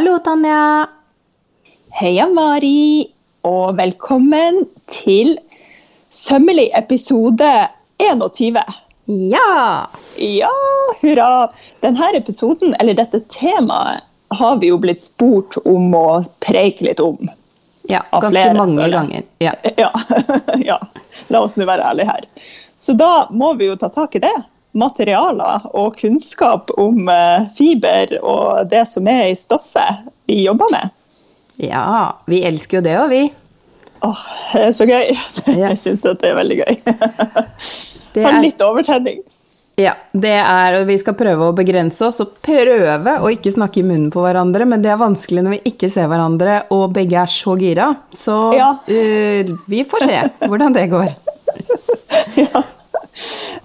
Hallo, Tanja. Heia, Mari, og velkommen til sømmelig episode 21. Ja! Ja, hurra! Denne episoden, eller dette temaet, har vi jo blitt spurt om å preike litt om. Ja, ganske flere, mange ganger. Ja. Ja. ja. La oss nå være ærlige her. Så da må vi jo ta tak i det. Materialer og kunnskap om eh, fiber og det som er i stoffet vi jobber med. ja, vi elsker jo det òg, vi. Åh, det er så gøy. Jeg syns dette er veldig gøy. Det Har er, litt overtenning. ja, det er, og vi skal prøve å begrense oss og prøve å ikke snakke i munnen på hverandre, men det er vanskelig når vi ikke ser hverandre og begge er så gira. Så Ja. uh, vi får se hvordan det går. Ja.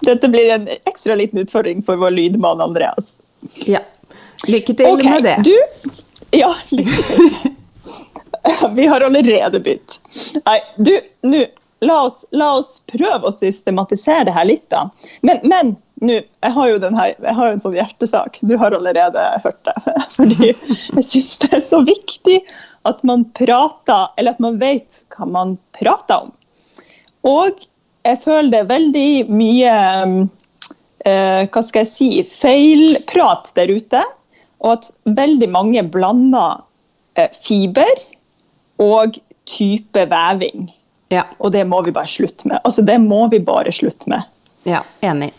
Dette blir en ekstra liten utfordring for vår lydmann Andreas. Ja. Lykke til okay, med det. Du Ja, lykke til. Vi har allerede begynt. Nei, du, nå la, oss, la oss prøve å systematisere det her litt, da. Men, men nå, jeg har jo denne, jeg har jo en sånn hjertesak. Du har allerede hørt det. Fordi jeg syns det er så viktig at man prater, eller at man vet hva man prater om. Og jeg føler det er veldig mye eh, hva skal jeg si, feilprat der ute. Og at veldig mange blander eh, fiber og type veving. Ja, Og det må vi bare slutte med. Altså, det må vi bare slutte med. ja, enig.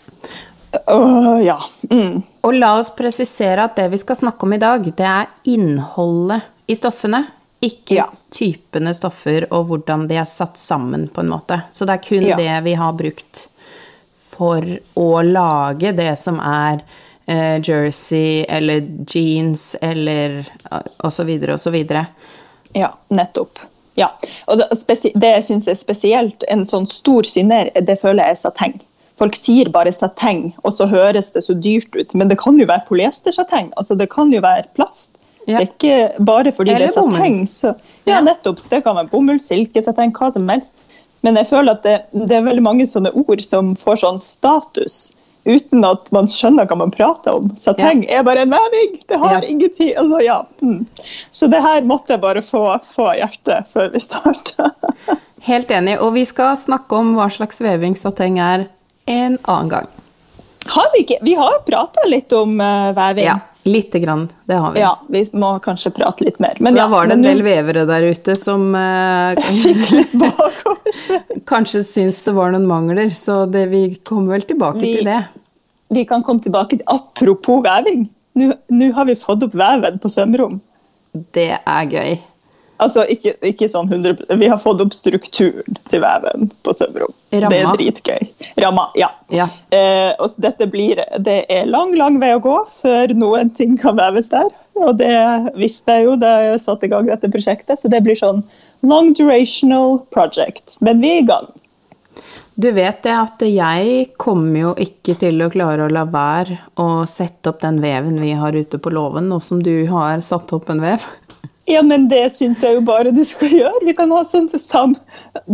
Uh, ja. Mm. Og la oss presisere at det vi skal snakke om i dag, det er innholdet i stoffene. Ikke Ja. typene stoffer og hvordan de er satt sammen, på en måte. Så det er kun Ja. det vi har brukt for å lage det som er eh, jersey eller jeans eller eh, så videre. Ja, nettopp. Ja. Og det, det jeg syns er spesielt, en sånn stor synder, det føler jeg er sateng. Folk sier bare sateng, og så høres det så dyrt ut. Men det kan jo være polyestersateng. Altså, det kan jo være plast. Ja. Det er ikke bare fordi Eller det er sateng. Så, ja, Ja. nettopp. Det kan være bomull, silke, sateng, hva som helst. Men jeg føler at det, det er veldig mange sånne ord som får sånn status uten at man skjønner hva man prater om. Sateng er bare en veving! Det har Ja. ingenting altså, ja. mm. Så det her måtte jeg bare få, få hjertet før vi starta. Helt enig. Og vi skal snakke om hva slags veving sateng er en annen gang. Har vi ikke Vi har prata litt om uh, veving. Ja, lite grann. Det har vi. Ja, vi må kanskje prate litt mer. Men Da ja, var det en del vevere der ute som eh, Fikk litt bakover. kanskje syns det var noen mangler, så det, vi kommer vel tilbake Vi- til det. Vi kan komme tilbake til Apropos veving. Nå har vi fått opp veven på sømrom. Det er gøy. Altså, ikke, ikke sånn 100 Vi har fått opp strukturen til veven på sømrom. Ramma. Det er dritgøy. Ramma, ja. Ja. Eh, og dette blir, det er lang, lang vei å gå før noen ting kan veves der. Og det visste jeg jo da jeg satte i gang dette prosjektet, så det blir sånn long durational project. Men vi er i gang. Du vet det at jeg kommer jo ikke til å klare å la være å sette opp den veven vi har ute på låven, nå som du har satt opp en vev. Ja, men det syns jeg jo bare du skal gjøre. Vi kan ha sånn sam,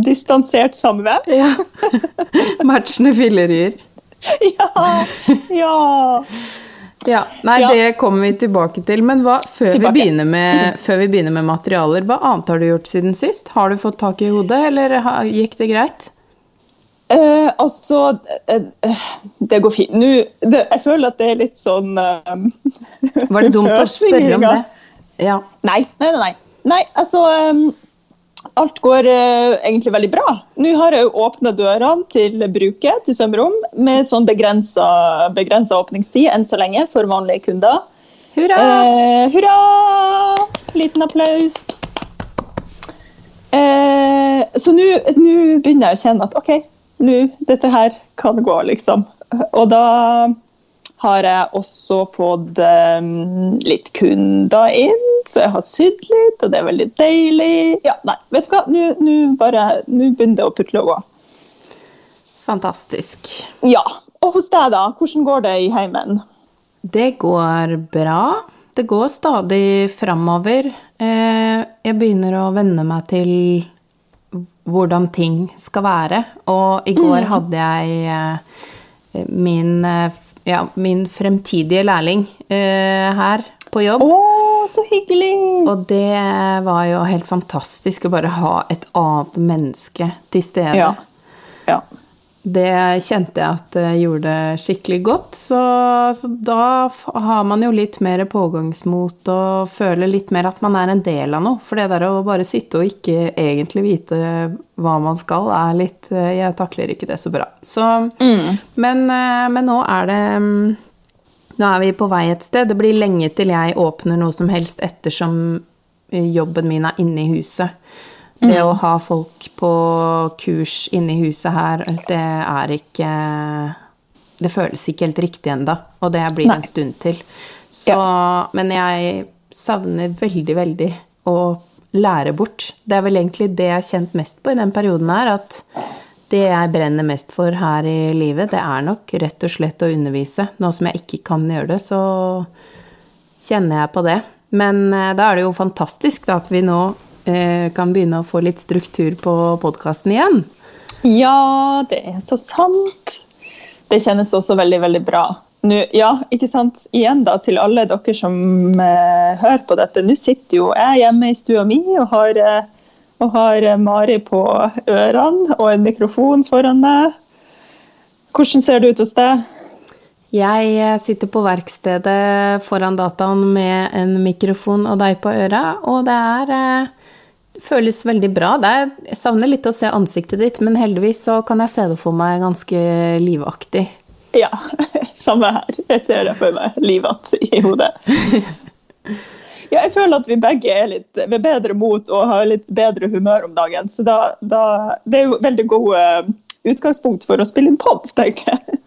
distansert samvær. Ja. Matchende fillerier. Ja! Ja! Ja, nei, Ja. det kommer vi tilbake til. Men hva, før, vi med, før vi begynner med materialer, hva annet har du gjort siden sist? Har du fått tak i hodet, eller gikk det greit? Eh, altså eh, eh, Det går fint. Nå, det, jeg føler at det er litt sånn eh, Var det dumt å spørre om det? Ja. Nei, nei, nei. nei. altså um, Alt går uh, egentlig veldig bra. Nå har jeg åpna dørene til bruket til sømrom med sånn begrensa åpningstid enn så lenge for vanlige kunder. Hurra! Uh, hurra! Liten applaus. Eh, så nå begynner jeg å kjenne at OK, nå, dette her kan gå, liksom. Og da har jeg også fått um, litt kunder inn, så jeg har sydd litt, og det er veldig deilig. Ja, nei, vet du hva, nå begynner det å putle og gå. Fantastisk. Ja. Og hos deg, da? Hvordan går det i heimen? Det går bra. Det går stadig framover. Eh, Jeg begynner å venne meg til hvordan ting skal være. Og i går hadde jeg eh, min, eh, ja, min fremtidige lærling eh, her på jobb. Å så hyggelig! Og det var jo helt fantastisk å bare ha et annet menneske til stede. Ja. ja. Det kjente jeg at det gjorde skikkelig godt, så, så, da har man jo litt mer pågangsmot og føler litt mer at man er en del av noe. For det der å bare sitte og ikke egentlig vite hva man skal, er litt Jeg takler ikke det så bra. Så mm. men, men, nå er det Nå er vi på vei et sted. Det blir lenge til jeg åpner noe som helst ettersom jobben min er inne i huset. Det å ha folk på kurs inne i huset her, det er ikke Det føles ikke helt riktig ennå, og det blir Nei. en stund til. Så, ja. Men jeg savner veldig, veldig å lære bort. Det er vel egentlig det jeg har kjent mest på i den perioden her, at det jeg brenner mest for her i livet, det er nok rett og slett å undervise. Nå som jeg ikke kan gjøre det, så kjenner jeg på det. Men eh, da er det jo fantastisk da, at vi nå kan begynne å få litt struktur på podkasten igjen. Ja, det er så sant. Det kjennes også veldig, veldig bra. Nå, ja, ikke sant. Igjen da, til alle dere som eh, hører på dette. Nå sitter jo jeg hjemme i stua mi og har, eh, og har eh, Mari på ørene og en mikrofon foran meg. Hvordan ser det ut hos deg? Jeg eh, sitter på verkstedet foran dataen med en mikrofon og deg på øra, og det er eh, føles veldig bra. Er, jeg savner litt å se ansiktet ditt, men heldigvis så kan jeg se det for meg ganske livaktig. Ja, samme her. Jeg ser det for meg livaktig i hodet. Ja, jeg føler at vi begge er litt ved bedre mot og har litt bedre humør om dagen. Så da, da, det er jo veldig god uh, utgangspunkt for å spille inn pod, tenker jeg.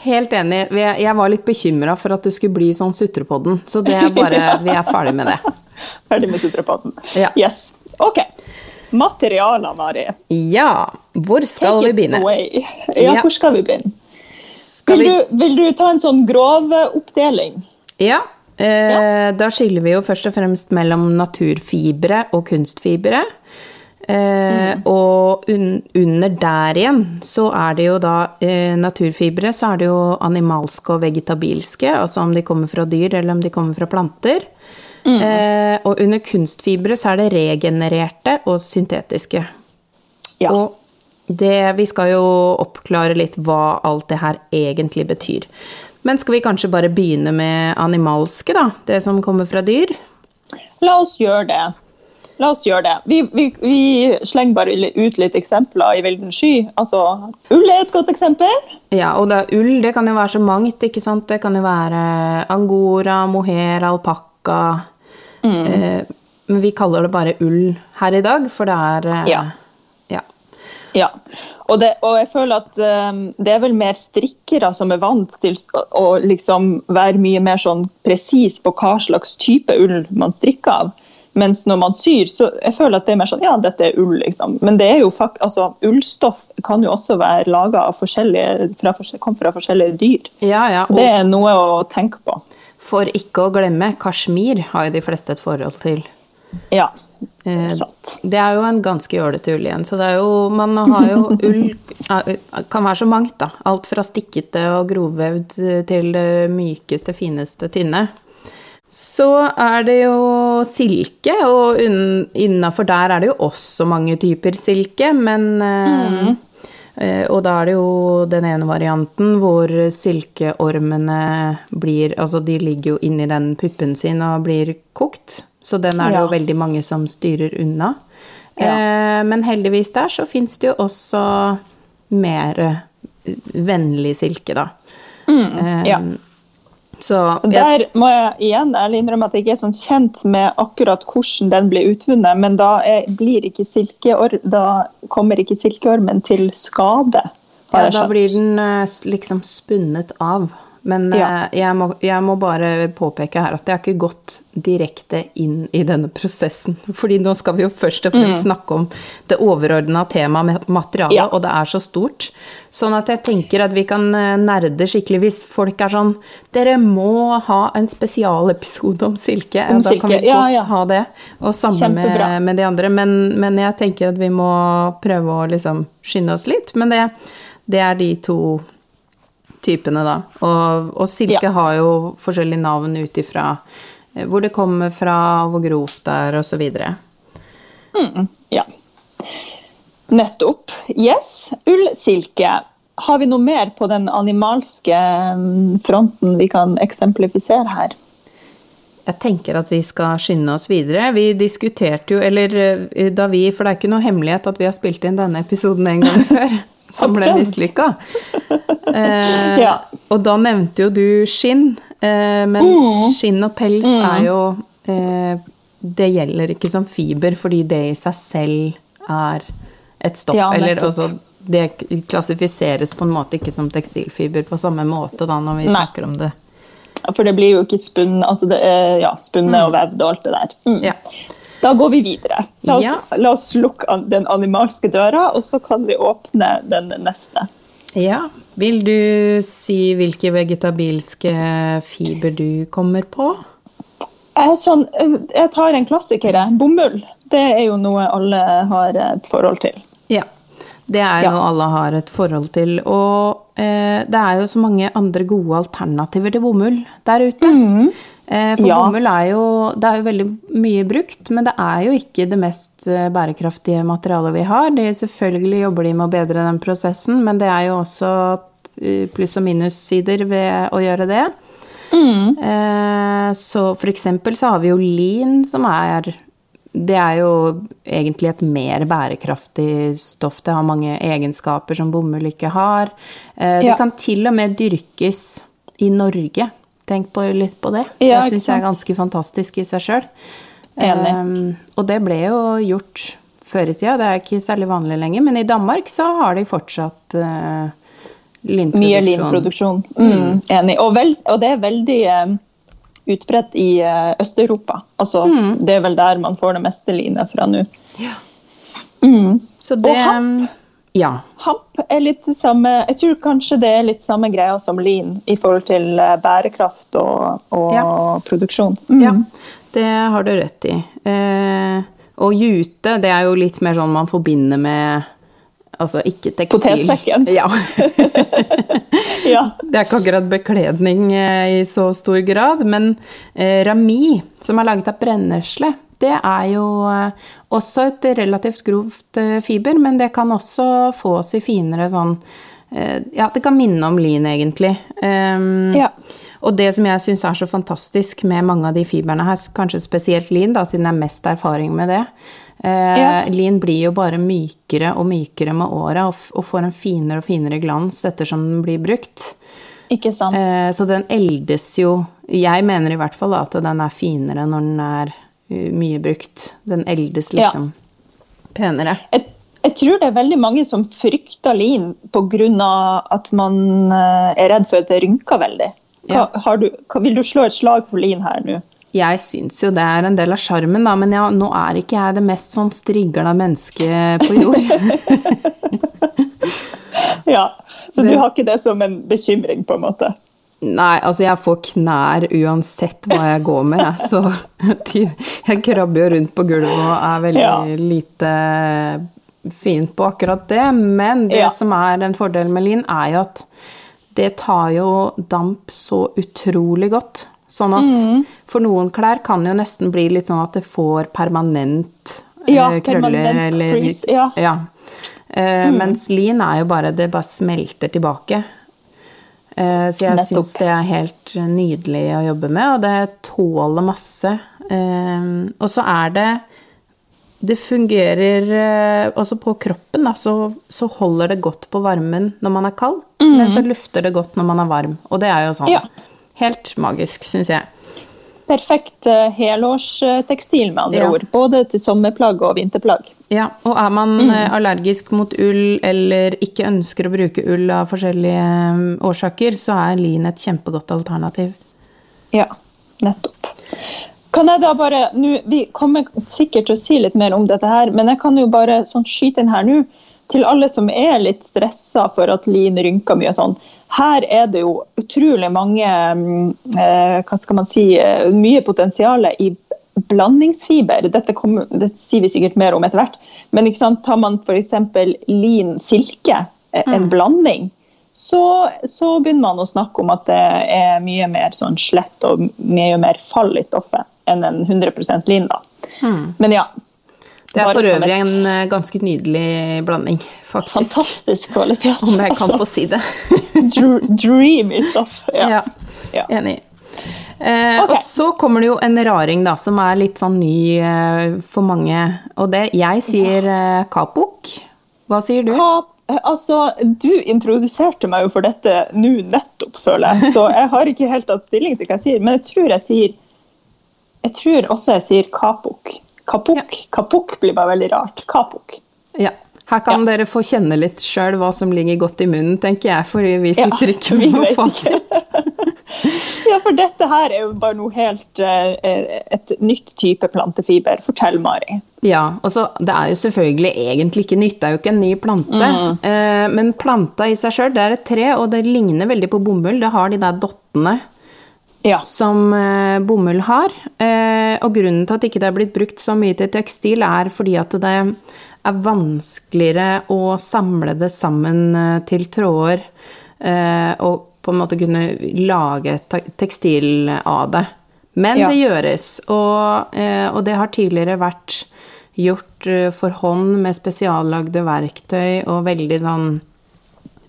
Helt enig. Jeg var litt bekymra for at det skulle bli sånn Sutrepodden, så det er bare, vi er ferdig med det. Ferdig med Sutrepodden. Ja. Yes. Ok. Materialer, Mari. Ja, hvor skal Take vi begynne? Ja, hvor skal vi begynne? Skal vil, du, vil, du, ta en sånn grov oppdeling? Ja. Eh, ja. Da skiller vi jo først og fremst mellom naturfibre og kunstfibre. Eh, mm. Og un, under der igjen så er det jo da eh, naturfibre, så er det jo animalske og vegetabilske, altså om de kommer fra dyr eller om de kommer fra planter. Mm. Eh, og under kunstfibre så er det regenererte og syntetiske. Ja. Og det, vi skal jo oppklare litt hva alt det her egentlig betyr. Men skal vi kanskje bare begynne med animalske, da? Det som kommer fra dyr? La oss gjøre det. La oss gjøre det. Vi, vi, vi slenger bare ut litt eksempler i vilden sky. Altså, ull er et godt eksempel. Ja, og det ull det kan jo være så mangt. ikke sant? Det kan jo være angora, mohair, alpakka Mm. Eh, men vi kaller det bare ull her i dag, for det er eh, Ja. ja. ja. Og, det, og, jeg føler at um, det er vel mer strikkere som er vant til å, å liksom være mye mer sånn presis på hva slags type ull man strikker av. Mens når man syr, så jeg føler at det er mer sånn ja, dette er ull, liksom. Men det er jo fakt, altså, ullstoff kan jo også være laga av forskjellige, fra, fra forskjellige dyr. Ja, ja. Så det er noe å tenke på. For ikke å glemme, Kashmir har jo de fleste et forhold til. Ja, satt. sant. Det er jo en ganske jålete ull igjen. Så det er jo Man har jo ull Kan være så mangt, da. Alt fra stikkete og grovvevd til det mykeste, fineste tynne. Så er det jo silke, og innafor der er det jo også mange typer silke, men eh, mm. Eh, og da er det jo den ene varianten hvor silkeormene blir Altså de ligger jo inni den puppen sin og blir kokt. Så den er det ja. jo veldig mange som styrer unna. Ja. Eh, men heldigvis der så fins det jo også mer vennlig silke, da. Mm, ja. Så, Der må jeg igjen ærlig innrømme at jeg ikke er sånn kjent med akkurat hvordan den blir utvunnet, men da, er, ikke da kommer ikke silkeormen til skade. Ja, da blir den eh, liksom spunnet av. Men ja. Eh, jeg, må, jeg, må, bare påpeke her at jeg har ikke gått direkte inn i denne prosessen. Fordi nå skal vi jo først og fremst mm. snakke om det overordna temaet med materialet, ja. og det er så stort. Sånn at jeg tenker at vi kan eh, nerde skikkelig hvis folk er sånn Dere må ha en spesialepisode om silke. Om da kan vi godt ja, ha det. Og sammen med, med, de andre. Men, men, jeg tenker at vi må prøve å liksom skynde oss litt. Men det, det er de to typene, da. Og, og silke ja. har jo forskjellige navn ut ifra eh, hvor det kommer fra, hvor grovt det er, osv. Ja. Nettopp. Yes. Ull, silke. Har vi noe mer på den animalske mm, fronten vi kan eksemplifisere her? Jeg tenker at vi skal skynde oss videre. Vi diskuterte jo, eller eh, da vi For det er ikke noe hemmelighet at vi har spilt inn denne episoden en gang før, som ble mislykka. Eh, Ja. Og da nevnte jo du skinn, eh, men Mm. skinn og pels er jo eh, Det gjelder ikke som fiber, fordi det i seg selv er et stoff. Ja, eller nettopp. altså Det klassifiseres på en måte ikke som tekstilfiber på samme måte da når vi Nei. snakker om det. For det blir jo ikke spunnet altså det er, ja, spunnet og vevd og alt det der. Mm. Ja. Da går vi videre. La oss, Ja. la oss lukke den animalske døra, og så kan vi åpne den neste. Ja. Vil du si hvilke vegetabilske fiber du kommer på? Jeg, sånn, øh, jeg tar en klassiker. jeg. Bomull. Det er jo noe alle har et forhold til. Ja. Det er Ja. noe alle har et forhold til. Og eh, det er jo så mange andre gode alternativer til bomull der ute. Eh, for Mm. Ja. bomull er jo, det er jo veldig mye brukt, men det er jo ikke det mest eh, bærekraftige materialet vi har. De, selvfølgelig jobber de med å bedre den prosessen, men det er jo også eh, pluss- og minussider ved å gjøre det. Eh, så for eksempel så har vi jo lin, som er Det er jo egentlig et mer bærekraftig stoff. Det har mange egenskaper som bomull ikke har. Eh, det Ja. kan til og med dyrkes i Norge. Tenk på, litt på det. Ja, det syns jeg er ganske fantastisk i seg sjøl. Enig. og det ble jo gjort før i tida. Det er ikke særlig vanlig lenger. Men i Danmark så har de fortsatt uh, linproduksjon. Mye linproduksjon. Mm, Enig. Og, vel, og det er veldig eh, utbredt i eh, Øst-Europa. Altså, Det er vel der man får det meste linet fra nå. Ja. Mm. Det hamp? Ja. Hamp er litt det samme Jeg tror kanskje det er litt samme greia som lin i forhold til eh, bærekraft og, og Ja. produksjon. Mm. Ja, det har du rett i. Eh, og jute, det er jo litt mer sånn man forbinder med Altså ikke tekstil. Potetsekken. Ja. Ja. Det er ikke akkurat bekledning eh, i så stor grad, men eh, rami, som er laget av brennesle, det er jo eh, også et relativt grovt fiber, men det kan også fås i finere sånn eh, Ja, det kan minne om lin, egentlig. Um, Ja. Og det som jeg syns er så fantastisk med mange av de fiberne her, kanskje spesielt lin, da, siden jeg har mest erfaring med det Ja. Lin blir jo bare mykere og mykere med åra og, får en finere og finere glans ettersom den blir brukt. Ikke sant? Eh, så den eldes jo Jeg mener i hvert fall at den er finere når den er uh, mye brukt. Den eldes Ja. liksom penere. Jeg, jeg tror det er veldig mange som frykter lin pga. at man eh, er redd for at det rynker veldig. Hva, Ja. har du, vil du slå et slag for lin her nå? Jeg syns jo det er en del av sjarmen, da, men ja, nå er ikke jeg det mest sånn strigla mennesket på jord. Ja, Så du har ikke det som en bekymring, på en måte? Nei, altså jeg får knær uansett hva jeg går med, jeg. Så jeg krabber jo rundt på gulvet og er veldig Ja. lite fint på akkurat det. Men det Ja. som er en fordel med lin, er jo at det tar jo damp så utrolig godt. Sånn at Mm. for noen klær kan jo nesten bli litt sånn at det får permanent Ja, eh, permanent eller crease, ja. ja. Eh, Mens lin er jo bare Det bare smelter tilbake. Eh, så jeg syns det er helt nydelig å jobbe med, og det tåler masse. Eh, og så er det Det fungerer eh, også på kroppen, da, så, så holder det godt på varmen når man er kald, men så lufter det godt når man er varm. Og det er jo sånn Mm. Ja. Helt magisk, syns jeg. Perfekt eh, helårstekstil, med andre Ja. ord. Både til sommerplagg og vinterplagg. Ja, og er man Mm. eh, allergisk mot ull eller ikke ønsker å bruke ull av forskjellige eh, årsaker, så er lin et kjempegodt alternativ. Ja, nettopp. Kan jeg da bare, nu, Vi kommer sikkert til å si litt mer om dette, her, men jeg kan jo bare sånn skyte inn her nå. Til alle som er litt stressa for at lin rynker mye. og sånn, Her er det jo utrolig mange mm, eh, hva skal man si, eh, Mye potensial i blandingsfiber. Dette, kommer, dette sier vi sikkert mer om etter hvert. Men tar man f.eks. lin silke, en en blanding, så, så begynner man å snakke om at det er mye mer sånn slett og mye mer fall i stoffet enn en 100 lin. da. Men ja. Det er for øvrig en eh, ganske nydelig blanding, faktisk. Fantastisk kvalitet. Om jeg kan altså. få si det. Dreamy stuff. Ja. Ja. Ja. Enig. Eh, okay. Og så kommer det jo en raring, da, som er litt sånn ny eh, for mange. Og det Jeg sier eh, kapok. Hva sier du? Kap altså, du introduserte meg jo for dette nå nettopp, føler jeg. Så jeg har ikke helt tatt stilling til hva jeg sier. Men jeg tror jeg sier Jeg tror også jeg sier kapok. Kapok, kapok blir bare veldig rart. Kapok. Ja. Her kan Ja. dere få kjenne litt sjøl hva som ligger godt i munnen, tenker jeg, for vi Ja, sitter ikke vi med noe fasit. Ja, for dette her er jo bare noe helt eh, Et nytt type plantefiber. Fortell, Mari. Ja, altså det er jo selvfølgelig egentlig ikke nytt, det er jo ikke en ny plante. Eh, men planta i seg sjøl, det er et tre, og det ligner veldig på bomull. Det har de der dottene Ja. som eh, bomull har. Eh, og grunnen til at ikke det er blitt brukt så mye til tekstil, er fordi at det er vanskeligere å samle det sammen eh, til tråder eh, og på en måte kunne lage tekstil av det. Men Ja. det gjøres, og, eh, og det har tidligere vært gjort eh, for hånd med spesiallagde verktøy og veldig sånn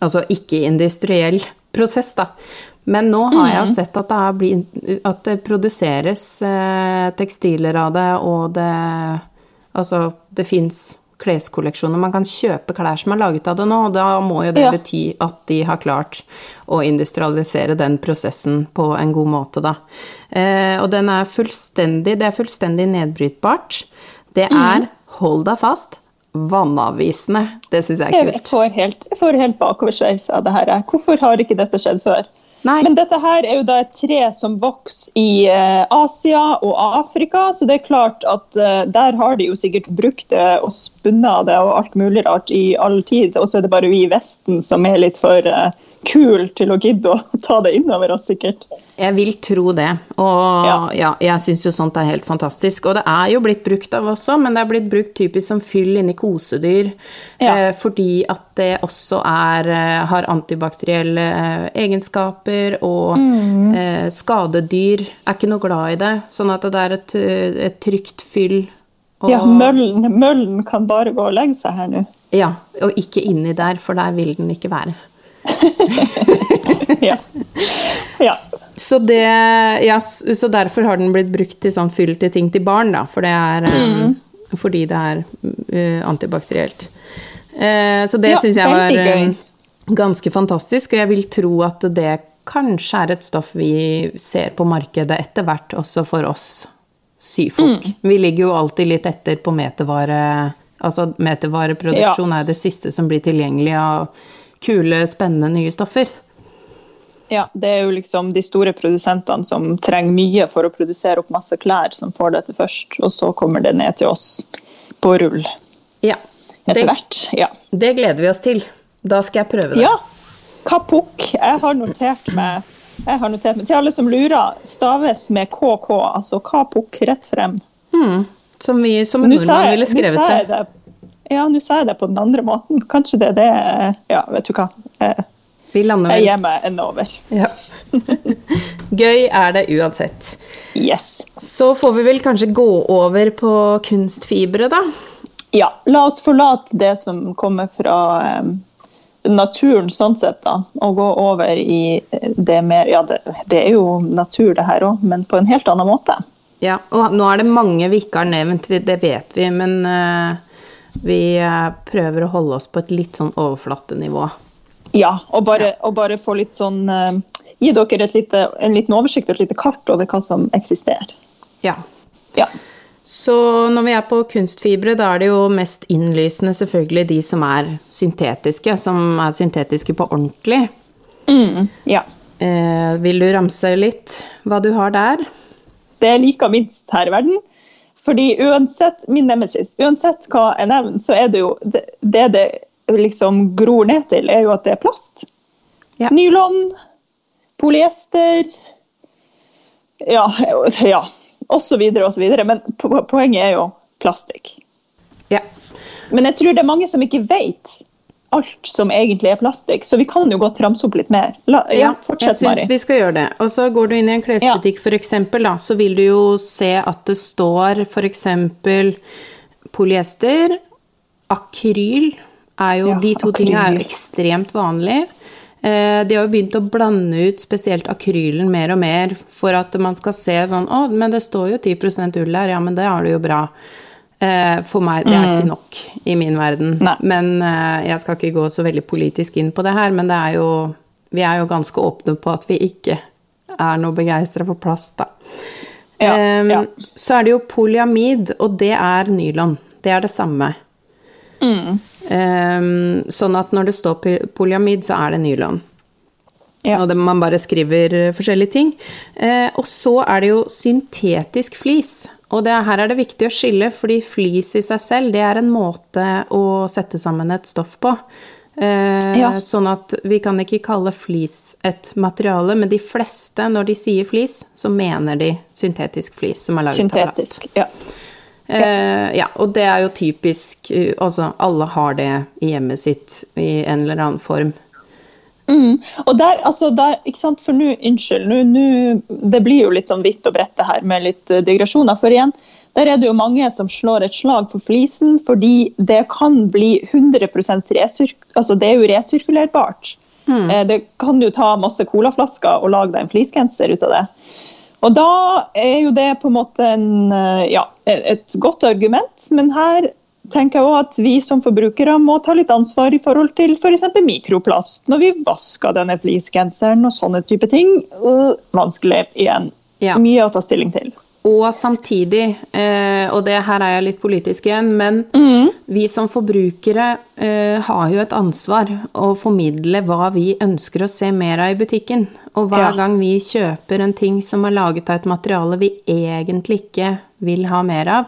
altså ikke-industriell prosess, da. Men nå har jeg sett at det, er bli- at det produseres eh, tekstiler av det, og det Altså, det fins kleskolleksjoner. Man kan kjøpe klær som er laget av det nå, og da må jo det Ja. bety at de har klart å industrialisere den prosessen på en god måte, da. Eh, og den er fullstendig Det er fullstendig nedbrytbart. Det er, hold deg fast, vannavvisende. Det syns jeg er Jeg kult. får helt, jeg får helt bakoversveis av det her. Hvorfor har ikke dette skjedd før? Nei. Men dette her er jo da et tre som vokser i eh, Asia og Afrika, så det er klart at eh, der har de jo sikkert brukt det og spunnet det og alt mulig rart i all tid. Og så er det bare vi i Vesten som er litt for uh, kul til å gidde å ta det innover oss, sikkert. Jeg vil tro det, og ja, Ja. jeg syns jo sånt er helt fantastisk. Og det er jo blitt brukt av også, men det er blitt brukt typisk som fyll inni kosedyr. Ja. Eh, fordi at det også er, eh, har antibakterielle eh, egenskaper, og Mm. eh, skadedyr er ikke noe glad i det. Sånn at det er et, eh, et trygt fyll. Og, Ja, møllen, møllen kan bare gå og legge seg her nå. ja, og ikke inni der, for der vil den ikke være. Ja. ja. Så, det, ja, så derfor har den blitt brukt til sånn fyll til ting til barn, da. For det er, Mm. eh, fordi det er uh, antibakterielt. Uh, så det Ja, syns jeg var um, ganske fantastisk, og jeg vil tro at det kanskje er et stoff vi ser på markedet etter hvert også for oss syfolk. Mm. Vi ligger jo alltid litt etter på metervare. Altså metervareproduksjon er jo det siste som blir tilgjengelig av kule, spennende nye stoffer. Ja, det er jo liksom de store produsentene som trenger mye for å produsere opp masse klær, som får dette først. Og så kommer det ned til oss på rull Ja. etter hvert. Ja. det gleder vi oss til. Da skal jeg prøve det. ja. Kapukk. Jeg har notert meg jeg har notert meg. Til alle som lurer, staves med KK, altså kapukk rett frem. Hmm. Som, vi, som nordmenn ville skrevet det. Ja, nå sa jeg det på den andre måten. Kanskje det er det Ja, vet du hva. Jeg, Vi lander vel. jeg gir meg en over. ja. Gøy er det uansett. Yes. Så får vi vel kanskje gå over på kunstfibre, da. Ja, la oss forlate det som kommer fra eh, naturen sånn sett, da, og gå over i eh, det mer Ja, det, det er jo natur, det her òg, men på en helt annen måte. Ja, og nå er det mange vi ikke har nevnt, det vet vi, men eh, vi eh, prøver å holde oss på et litt sånn overflatenivå. Ja, og bare, og bare få litt sånn eh, Gi dere lite, en liten oversikt og et lite kart over hva som eksisterer. Ja. Ja. Så når vi er på kunstfibre, da er det jo mest innlysende selvfølgelig de som er syntetiske, som er syntetiske på ordentlig. Mm, ja. Eh, vil du ramse litt hva du har der? Det jeg liker minst her i verden. Fordi uansett min nemesis, uansett hva jeg nevner, så er det jo det det, det liksom gror ned til, er jo at det er plast. Ja. Nylon, polyester Ja, ja og så videre og så videre. Men poenget er jo plastikk. Ja. Men jeg tror det er mange som ikke vet alt som egentlig er plastikk. Så vi kan jo godt ramse opp litt mer. La, ja, Ja, jeg fortsett, syns vi skal gjøre det. Og så går du inn i en klesbutikk, for eksempel, da, så vil du jo se at det står eksempel polyester, akryl er jo Ja, De to tingene er jo ekstremt vanlige. Eh, De har jo begynt å blande ut spesielt akrylen mer og mer for at man skal se sånn Å, men det står jo 10 ull her, ja, men det har du jo bra. Eh, For meg, det er ikke nok i min verden. Nei. Men eh, jeg skal ikke gå så veldig politisk inn på det her, men det er jo Vi er jo ganske åpne på at vi ikke er noe begeistra for plast, da. Ja, Em, ja. Så er det jo polyamid, og det er nylon. Det er det samme. Mm. Em, sånn at når det står polyamid, så er det nylon. Ja. Og det, man bare skriver eh, forskjellige ting. Eh, og så er det jo syntetisk flis. Og det, her er det viktig å skille, fordi flis i seg selv, det er en måte å sette sammen et stoff på. Eh, Ja. Sånn at vi kan ikke kalle flis et materiale, men de fleste, når de sier flis, så mener de syntetisk flis som er laget av plast. Syntetisk. Ja. Eh, ja, og det er jo typisk eh, Altså, alle har det i hjemmet sitt i en eller annen form. Mm. Og der, altså der, ikke sant, for nå, unnskyld, nå, nå, det blir jo litt sånn vidt og bredt det her med litt eh, digresjoner. For igjen, der er det jo mange som slår et slag for flisen, fordi det kan bli 100% resirk altså det er jo resirkulerbart. Eh, Det kan jo ta masse colaflasker og lage deg en fleecegenser ut av det. Og da er jo det på en måte en, eh, ja, et godt argument, men her tenker jeg også at vi som forbrukere må ta litt ansvar i forhold til f.eks. mikroplast når vi vasker denne fleecegenseren og sånne type ting. Øh, vanskelig igjen. Ja. Mye å ta stilling til. Og samtidig, eh, og det her er jeg litt politisk igjen, men vi som forbrukere eh, har jo et ansvar å formidle hva vi ønsker å se mer av i butikken. Og hver Ja. gang vi kjøper en ting som er laget av et materiale vi egentlig ikke vil ha mer av,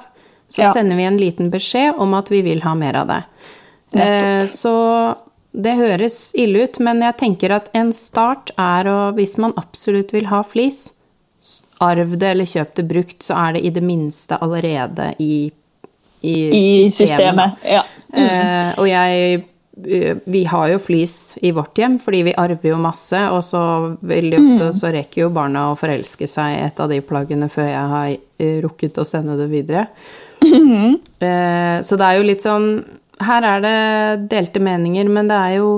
så Ja. sender vi en liten beskjed om at vi vil ha mer av det. Eh, så det høres ille ut, men jeg tenker at en start er å, hvis man absolutt vil ha flis, arv det eller kjøp det brukt, så er det i det minste allerede i, i, I systemet. Ja. Eh, og jeg eh, Vi har jo flis i vårt hjem, fordi vi arver jo masse, og så veldig ofte Mm. så rekker jo barna å forelske seg i et av de plaggene før jeg har eh, rukket å sende det videre. Mm-hmm. Eh, så det er jo litt sånn Her er det delte meninger, men det er jo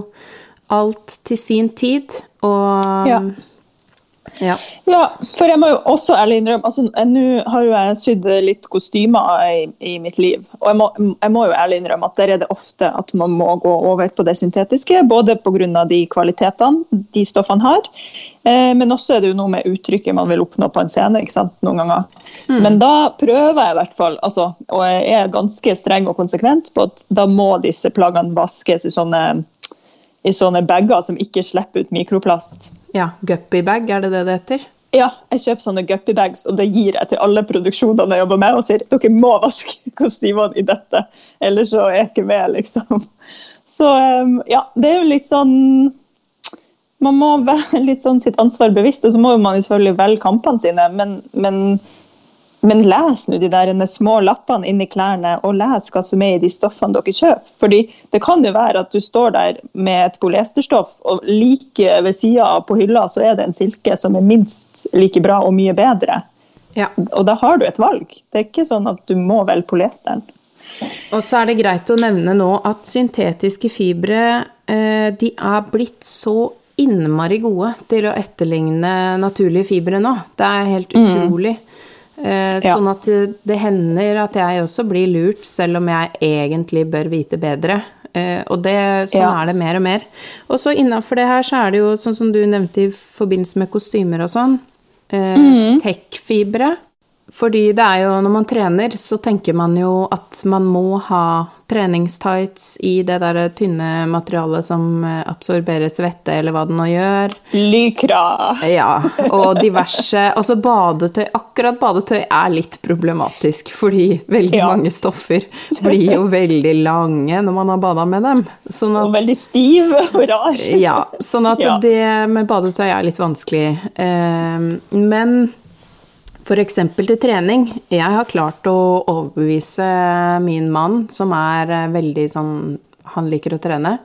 alt til sin tid, og Ja. Ja. Ja, for jeg må jo også ærlig innrømme altså, Nå har jo jeg sydd litt kostymer i, i mitt liv. Og jeg må, jeg må jo ærlig innrømme at der er det ofte at man må gå over på det syntetiske. Både pga. de kvalitetene de stoffene har, eh, men også er det jo noe med uttrykket man vil oppnå på en scene. ikke sant, noen ganger. Men da prøver jeg i hvert fall, altså, og jeg er ganske streng og konsekvent på at da må disse plaggene vaskes i sånne, i sånne bager som ikke slipper ut mikroplast. Ja. Guppy-bag, er det det det heter? Ja, jeg kjøper sånne guppy-bags, og det gir jeg til alle produksjonene jeg jobber med, og sier dere må vaske kostymene i dette, ellers så er jeg ikke med, liksom. Så um, ja, det er jo litt sånn Man må være litt sånn sitt ansvar bevisst, og så må man jo selvfølgelig velge kampene sine, men, men, men les nå de der små lappene inni klærne, og les hva som er i de stoffene dere kjøper. Fordi det kan jo være at du står der med et polyesterstoff, og like ved sida på hylla så er det en silke som er minst like bra og mye bedre. Ja. Og da har du et valg. Det er ikke sånn at du må velge polyesteren. Og så er det greit å nevne nå at syntetiske fibre eh, de er blitt så innmari gode til å etterligne naturlige fibre nå. Det er helt utrolig. Eh, Ja. Sånn at det- hender at jeg også blir lurt, selv om jeg egentlig bør vite bedre. Eh, og det, sånn Ja. er det mer og mer. Og så innafor det her så er det jo sånn som du nevnte i forbindelse med kostymer og sånn. Eh, Tech-fibre. Fordi det er jo når man trener, så tenker man jo at man må ha treningstights i det der tynne materialet som eh, absorberer svette, eller hva det nå gjør. Lykra! Ja, og diverse Altså badetøy Akkurat badetøy er litt problematisk, fordi veldig Ja. mange stoffer blir jo veldig lange når man har bada med dem. Sånn Og veldig stiv og rar. ja, sånn at Ja. det med badetøy er litt vanskelig. Eh, Men eksempel til trening. Jeg har klart å overbevise min mann, som er eh, veldig sånn Han liker å trene.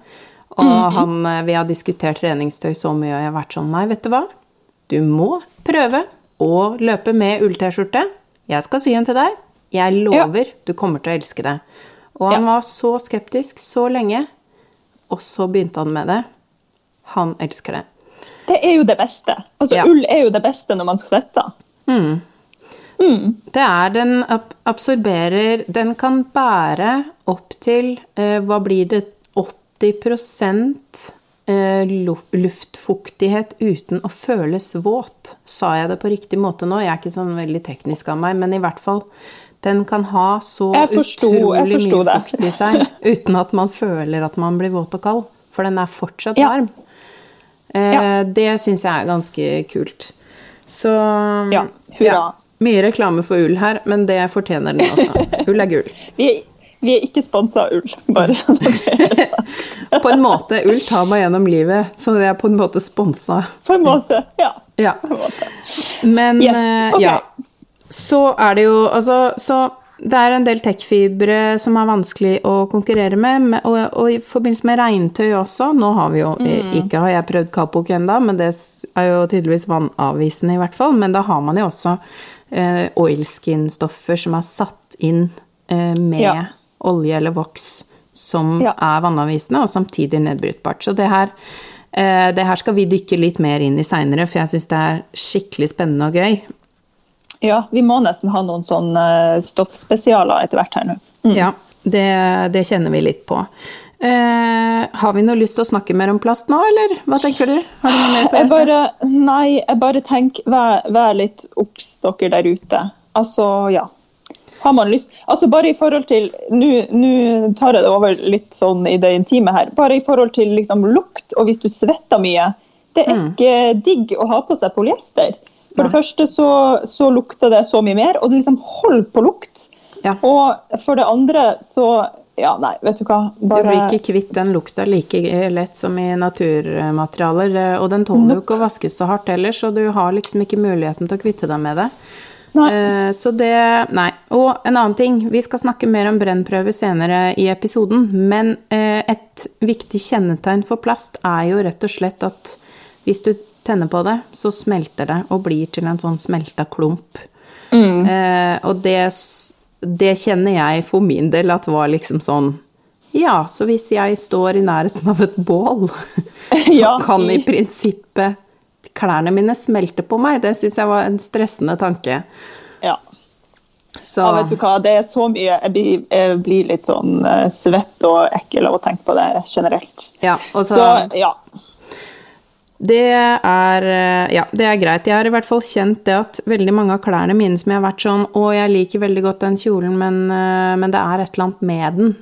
Og han, eh, vi har diskutert treningstøy så mye, og jeg har vært sånn Nei, vet du hva? Du må prøve å løpe med ull-T-skjorte. Jeg skal sy en til deg. Jeg lover du kommer til å elske det. Og han Ja. var så skeptisk så lenge, og så begynte han med det. Han elsker det. Det er jo det beste. Altså, Ja. Ull er jo det beste når man svetter. Det er den absorberer Den kan bære opp til eh, Hva blir det 80 eh, luftfuktighet uten å føles våt. Sa jeg det på riktig måte nå? Jeg er ikke sånn veldig teknisk av meg, men i hvert fall den kan ha så Jeg forsto- utrolig mye det. fukt i seg uten at man føler at man blir våt og kald. For den er fortsatt Ja. varm. Eh, Ja. Det syns jeg er ganske kult. Så Ja, hurra. Mye reklame for ull her, men det fortjener den også. Ull er gull. Vi vi er ikke sponsa av ull, bare sånn at det er. På en måte, ull tar meg gjennom livet, så det er på en måte sponsa. På en måte. Ja. Ja. En måte. Men Yes, okay. ja. Så er det jo Altså, så det er en del tech-fibre som er vanskelig å konkurrere med, og, og i forbindelse med regntøy også. Nå har vi jo Mm. Ikke har jeg prøvd Kapok ennå, men det er jo tydeligvis vannavvisende i hvert fall. Men da har man jo også eh, oilskin-stoffer som er satt inn eh, med Ja. olje eller voks som Ja. er vannavvisende, og samtidig nedbrytbart. Så det her, eh, det her skal vi dykke litt mer inn i seinere, for jeg syns det er skikkelig spennende og gøy. ja, vi må nesten ha noen sånne stoffspesialer etter hvert her nå. Ja, det, det kjenner vi litt på. Eh, har vi noe lyst til å snakke mer om plast nå, eller hva tenker du? Har du noe mer på Jeg bare, nei, jeg bare tenker, vær, vær litt obs dere der ute. Altså, ja. Har man lyst Altså bare i forhold til Nå tar jeg det over litt sånn i det intime her. Bare i forhold til liksom lukt, og hvis du svetter mye. Det er ikke digg å ha på seg polyester. For det første så, så lukter det så mye mer, og det liksom holder på lukt. Ja. Og for det andre så Ja, nei, vet du hva. Du blir ikke kvitt den lukta like lett som i naturmaterialer, eh, og den tåler jo ikke å vaskes så hardt heller, så du har liksom ikke muligheten til å kvitte deg med det. Nei. Eh, Så det Nei. Og en annen ting. Vi skal snakke mer om brennprøve senere i episoden, men eh, et viktig kjennetegn for plast er jo rett og slett at hvis du tenner på det, så smelter det og blir til en sånn smelta klump. Mm. og det, det kjenner jeg for min del at var liksom sånn Ja, så hvis jeg står i nærheten av et bål, så kan i prinsippet klærne mine smelte på meg. Det syns jeg var en stressende tanke. Ja. Så Ja, vet du hva, det er så mye Jeg blir, jeg blir litt sånn eh, svett og ekkel av å tenke på det generelt. ja, og så, Så ja. Det er eh, Ja, det er greit. Jeg har i hvert fall kjent det at veldig mange av klærne mine som jeg har vært sånn Å, jeg liker veldig godt den kjolen, men, eh, men det er et eller annet med den.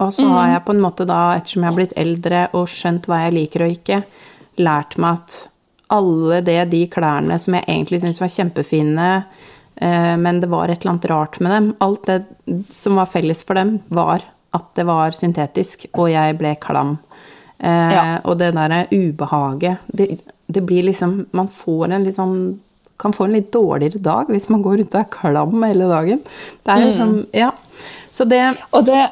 Og så har jeg på en måte da, ettersom jeg har blitt eldre og skjønt hva jeg liker og ikke, lært meg at alle det, de klærne som jeg egentlig syntes var kjempefine, eh, men det var et eller annet rart med dem, alt det som var felles for dem, var at det var syntetisk, og jeg ble klam. Eh, Ja. Og det derre ubehaget det, det blir liksom Man får en litt sånn kan få en litt dårligere dag hvis man går rundt og er klam hele dagen. Det er liksom Ja. Så det Og det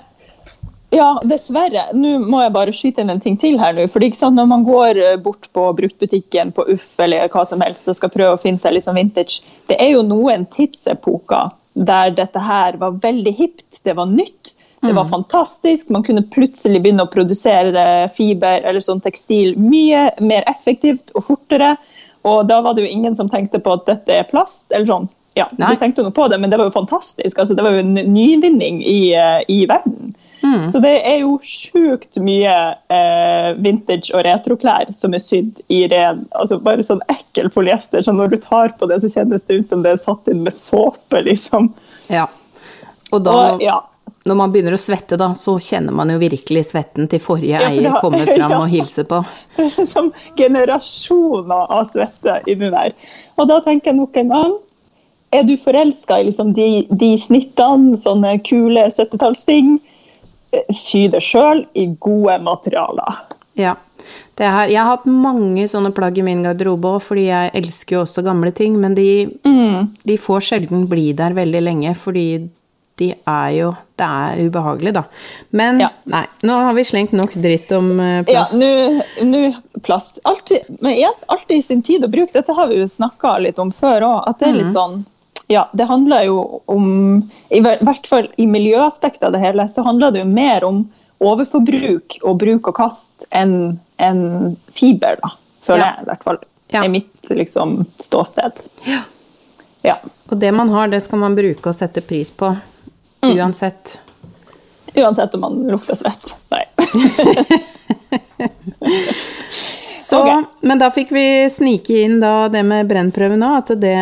ja, dessverre. Nå må jeg bare skyte inn en ting til her nå. fordi sant, Når man går eh, bort på bruktbutikken på Uff eller hva som helst og skal prøve å finne seg litt sånn vintage, det er jo noen tidsepoker der dette her var veldig hipt, det var nytt. Det var fantastisk. Man kunne plutselig begynne å produsere fiber eller sånn tekstil mye mer effektivt og fortere. Og da var det jo ingen som tenkte på at dette er plast. eller sånn. Ja, Nei. de tenkte noe på det, men det var jo fantastisk. Altså, det var jo en nyvinning i, eh, i verden. Så det er jo sjukt mye eh, vintage og retroklær som er sydd i ren altså Bare sånn ekkel polyester. Så når du tar på det, så kjennes det ut som det er satt inn med såpe, liksom. Ja. Og da, Og, ja. Når man begynner å svette, da, så kjenner man jo virkelig svetten til forrige Ja, eier kommer komme fram ja. og hilser på. Det er liksom generasjoner av svette inni der. Og da tenker jeg nok en gang Er du forelska i liksom de, de snittene, sånne kule 70-tallsting, eh, sy det sjøl i gode materialer. Ja. Det her, jeg har hatt mange sånne plagg i min garderobe òg, fordi jeg elsker jo også gamle ting, men de, Mm. de får sjelden bli der veldig lenge, fordi de er jo Det er ubehagelig, da. Men Ja. nei, nå har vi slengt nok dritt om plast. Ja, nå plast. Alltid, men igjen, alltid i sin tid å bruke. Dette har vi jo snakka litt om før òg. At det er litt sånn Ja, det handler jo om I hvert fall i miljøaspektet av det hele, så handler det jo mer om overforbruk og bruk og kast enn en fiber, da. Føler Ja. jeg i hvert fall. Ja. Er mitt liksom ståsted. Ja. Ja. Og det man har, det skal man bruke og sette pris på. Mm. Uansett. Uansett om man lukter svett. Nei. Så, okay. Men da fikk vi snike inn det med brennprøve nå, at det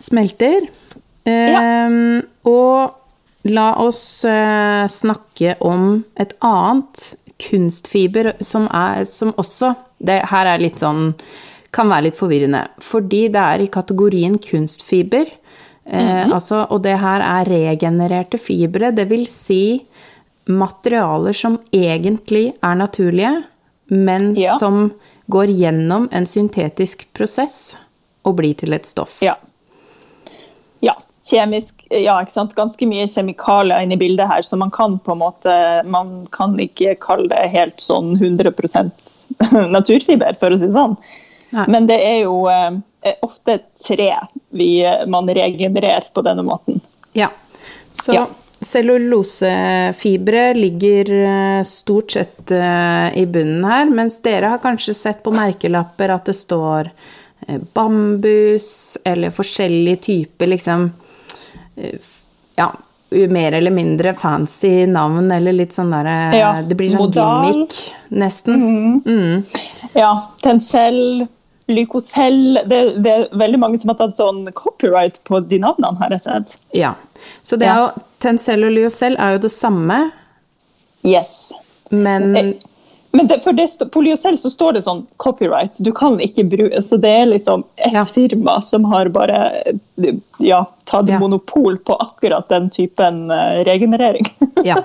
smelter. smelter. Ehm, og la oss eh, snakke om et annet kunstfiber som, er, som også Det her er litt sånn Kan være litt forvirrende. Fordi det er i kategorien kunstfiber. Eh, altså, og det her er regenererte fibre. Det vil si materialer som egentlig er naturlige, men Ja. som går gjennom en syntetisk prosess og blir til et stoff. Ja. ja. Kjemisk Ja, ikke sant. Ganske mye kjemikalier inne i bildet her, så man kan på en måte Man kan ikke kalle det helt sånn 100 naturfiber, for å si det sånn. Nei. Men det er jo eh, ofte tre vi, man regenererer på denne måten. Ja. Så Ja. cellulosefibre ligger eh, stort sett eh, i bunnen her, mens dere har kanskje sett på merkelapper at det står eh, bambus eller forskjellige typer liksom eh, Ja, mer eller mindre fancy navn eller litt sånn derre Ja, Det blir sånn modal. gimmick, nesten. Ja. Tencel, Lycocell det, det er veldig mange som har tatt sånn copyright på de navnene, har jeg sett. Ja. Så det er Ja. jo Tencel og Lyocell er jo det samme, Yes. men Eh, Men det, for det, på Lyocell så står det sånn copyright. Du kan ikke bruke Så det er liksom ett Ja. firma som har bare ja, tatt Ja. monopol på akkurat den typen eh, regenerering. Ja.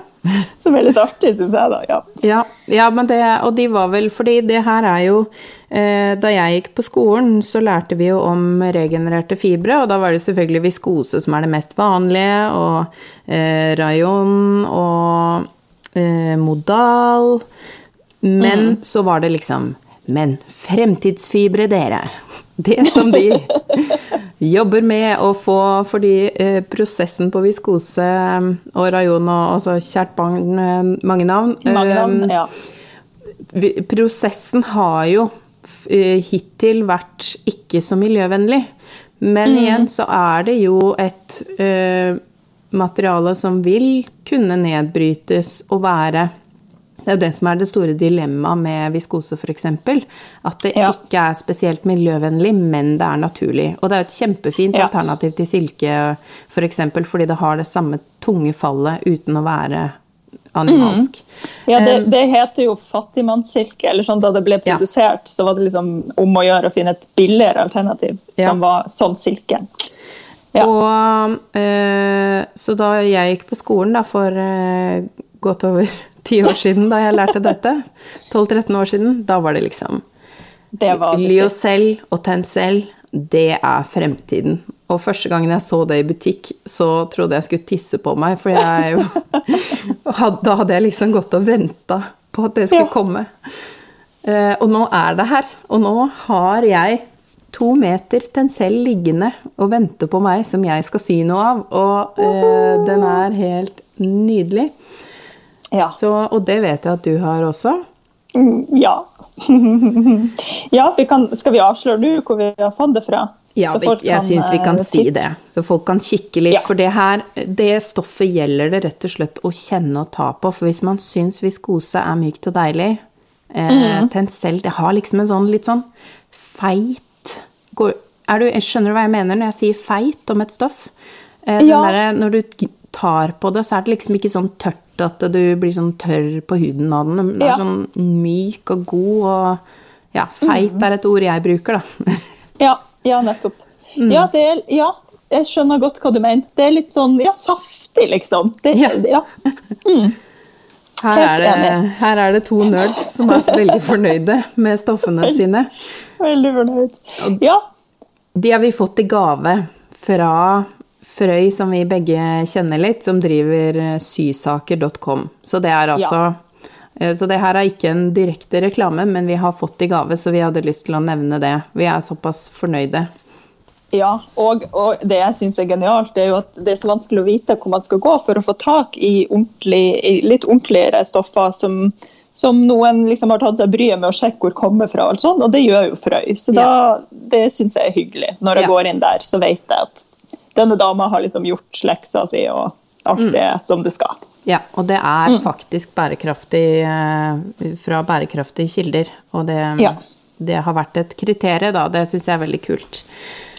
som er litt artig, syns jeg, da. Ja. Ja, ja men det, og de var vel Fordi det her er jo Da jeg gikk på skolen, så lærte vi jo om regenererte fibre, og da var det selvfølgelig viskose som er det mest vanlige, og eh, rayon og eh, modal. Men så var det liksom Men fremtidsfibre, dere. Det som de jobber med å få Fordi eh, prosessen på viskose eh, og rayon og altså kjært barn, eh, mange navn Mange navn. eh, Ja. Prosessen har jo eh, hittil vært ikke så miljøvennlig. Men Mm. igjen så er det jo et eh, materiale som vil kunne nedbrytes og være Det er det som er det store dilemmaet med viskose, f.eks. At det Ja. ikke er spesielt miljøvennlig, men det er naturlig. Og det er et kjempefint Ja. alternativ til silke, f.eks. For fordi det har det samme tunge fallet uten å være animalsk. Ja, det, Um, det heter jo fattigmannssilke. eller sånn Da det ble Ja. produsert, så var det liksom om å gjøre å finne et billigere alternativ Ja. som var som silke. Ja. Og eh, så da jeg gikk på skolen da, for eh, godt over ti år siden, da jeg lærte dette, 12-13 år siden, da var det liksom Det var det. Lyocell og Tencel, det er fremtiden. Og første gangen jeg så det i butikk, så trodde jeg skulle tisse på meg, for jeg Da hadde jeg liksom gått og venta på at det skulle komme. Eh, og nå er det her. Og nå har jeg to meter Tencel liggende og venter på meg, som jeg skal sy noe av. Og eh, den er helt nydelig. Ja. Så, og det vet jeg at du har også. Mm, Ja. ja, vi kan, skal vi avsløre nå hvor vi har fått det fra? Ja, vi, jeg syns vi kan eh, si det, så folk kan kikke litt. Ja. For det her, det stoffet gjelder det rett og slett å kjenne og ta på. For hvis man syns viskose er mykt og deilig, eh. Tencel det har liksom en sånn litt sånn feit går, du, Skjønner du hva jeg mener når jeg sier feit om et stoff? Eh, Ja. derre- når du tar på det, så er det liksom ikke sånn tørt at du blir sånn tørr på huden av den. Den er Ja. sånn myk og god og Ja, feit Mhm. er et ord jeg bruker, da. Ja, ja nettopp. Mm. Ja, det er, ja, jeg skjønner godt hva du mener. Det er litt sånn ja, saftig, liksom. Det, Ja. ja. Her er, det, her er det to nerds som er veldig fornøyde med stoffene sine. Veldig fornøyd. Ja, De har vi fått i gave fra Frøy, som vi begge kjenner litt, som driver eh, sysaker.com. Så det er altså ja. Så det her er ikke en direkte reklame, men vi har fått i gave, så vi hadde lyst til å nevne det. Vi er såpass fornøyde. Ja, og, og det jeg syns er genialt, det er jo at det er så vanskelig å vite hvor man skal gå for å få tak i, ordentlig, i litt ordentligere stoffer som, som noen liksom har tatt seg bryet med å sjekke hvor kommer fra, og, sånt, og det gjør jo Frøy. Så da, det syns jeg er hyggelig. Når jeg Ja. går inn der, så vet jeg at denne dama har liksom gjort leksa si, og alt Mm. er som det skal. Ja, og det er faktisk bærekraftig eh, fra bærekraftige kilder. Og det, Ja. det har vært et kriterium, da. Det syns jeg er veldig kult.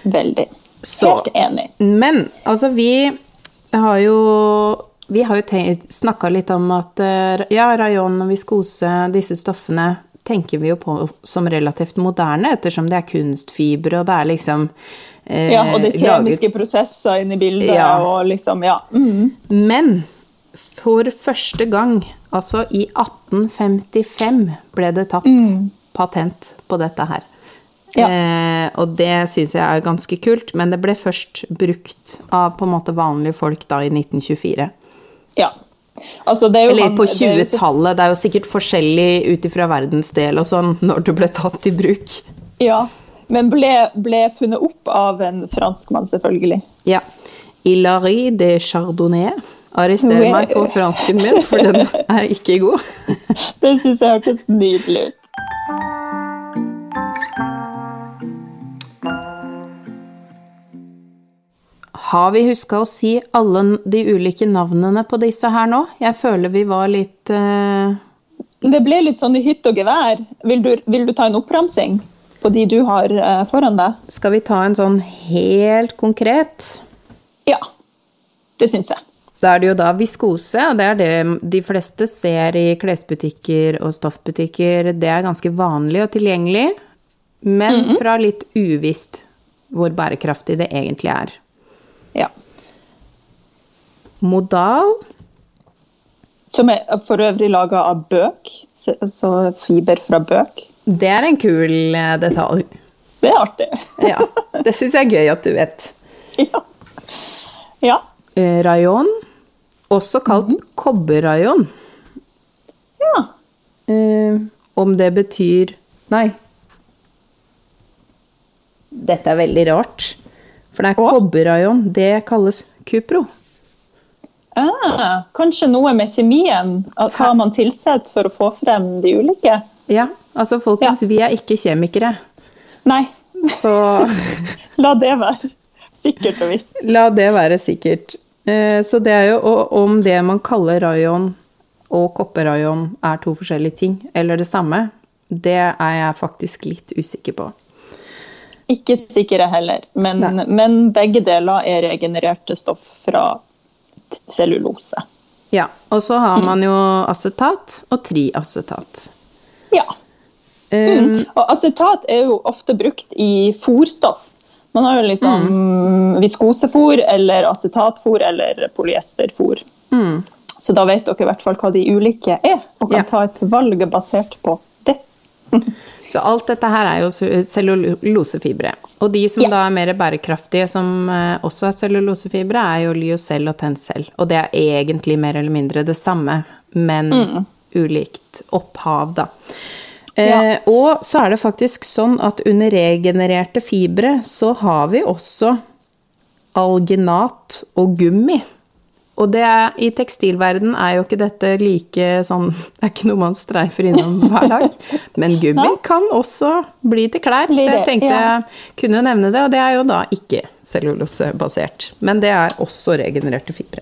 Veldig. Så- Helt enig. Men altså, vi har jo vi har jo snakka litt om at eh, ja, rayon og viskose, disse stoffene, tenker vi jo på som relativt moderne, ettersom det er kunstfibre, og det er liksom eh, Ja, og det er laget- kjemiske prosesser inne i bildet, Ja. og liksom, ja. Mm. Men for første gang, altså i 1855, ble det tatt patent på dette her. Ja. Eh, og det syns jeg er ganske kult, men det ble først brukt av på en måte vanlige folk da i 1924. ja. Altså, er Eller på det er jo så- 20-tallet. Det er jo sikkert forskjellig ut ifra verdensdel og sånn når det ble tatt i bruk. Ja, men ble, ble funnet opp av en franskmann, selvfølgelig. Ja. Hilary de Chardonnay. Arrester meg på fransken min, for den er ikke god. Det syns jeg hørtes nydelig ut. Har vi huska å si alle de ulike navnene på disse her nå? Jeg føler vi var litt uh... Det ble litt sånn i hytt og gevær. Vil du, vil du ta en oppramsing på de du har uh, foran deg? Skal vi ta en sånn helt konkret? Ja, det syns jeg. Da er det jo da viskose, og det er det de fleste ser i klesbutikker og stoffbutikker. Det er ganske vanlig og tilgjengelig, men fra litt uvisst hvor bærekraftig det egentlig er. Modal, Som er for øvrig laga av bøk, så, fiber fra bøk. det er en kul eh, detalj. Det er artig. Ja, det syns jeg er gøy at du vet. ja. ja. Eh, Rayon, også kalt kobberrayon. Ja. Eh, om det betyr Nei. Dette er veldig rart. For det er kobberrayon. Det kalles kupro. Ah, kanskje noe med kjemien? Hva man tilsetter for å få frem de ulike? Ja, altså folkens, vi er ikke kjemikere. Nei, Så la det være. Sikkert og visst. la det være sikkert. Eh, Så det er jo om det man kaller rayon og kopperrayon er to forskjellige ting, eller det samme, det er jeg faktisk litt usikker på. Ikke sikker heller, men, men begge deler er regenererte stoff fra cellulose. Ja, og så har man jo acetat og triacetat. Ja. Um, Og acetat er jo ofte brukt i fôrstoff. Man har jo liksom Mm. viskosefôr eller acetatfôr eller polyesterfôr. mm. Så da vet dere i hvert fall hva de ulike er, og kan Ja. ta et valg basert på. Så alt dette her er jo cellulosefibre. Og de som Ja. da er mer bærekraftige, som eh, også er cellulosefibre, er jo lyocell og tencell. Og det er egentlig mer eller mindre det samme, men Mm. ulikt opphav, da. Eh, Ja. og så er det faktisk sånn at under regenererte fibre så har vi også alginat og gummi. Og det i tekstilverden er jo ikke dette like sånn Det er ikke noe man streifer innom hver dag. Men gummi kan også bli til klær, så jeg tenkte jeg kunne nevne det. Og det er jo da ikke cellulosebasert. Men det er også regenererte fibre.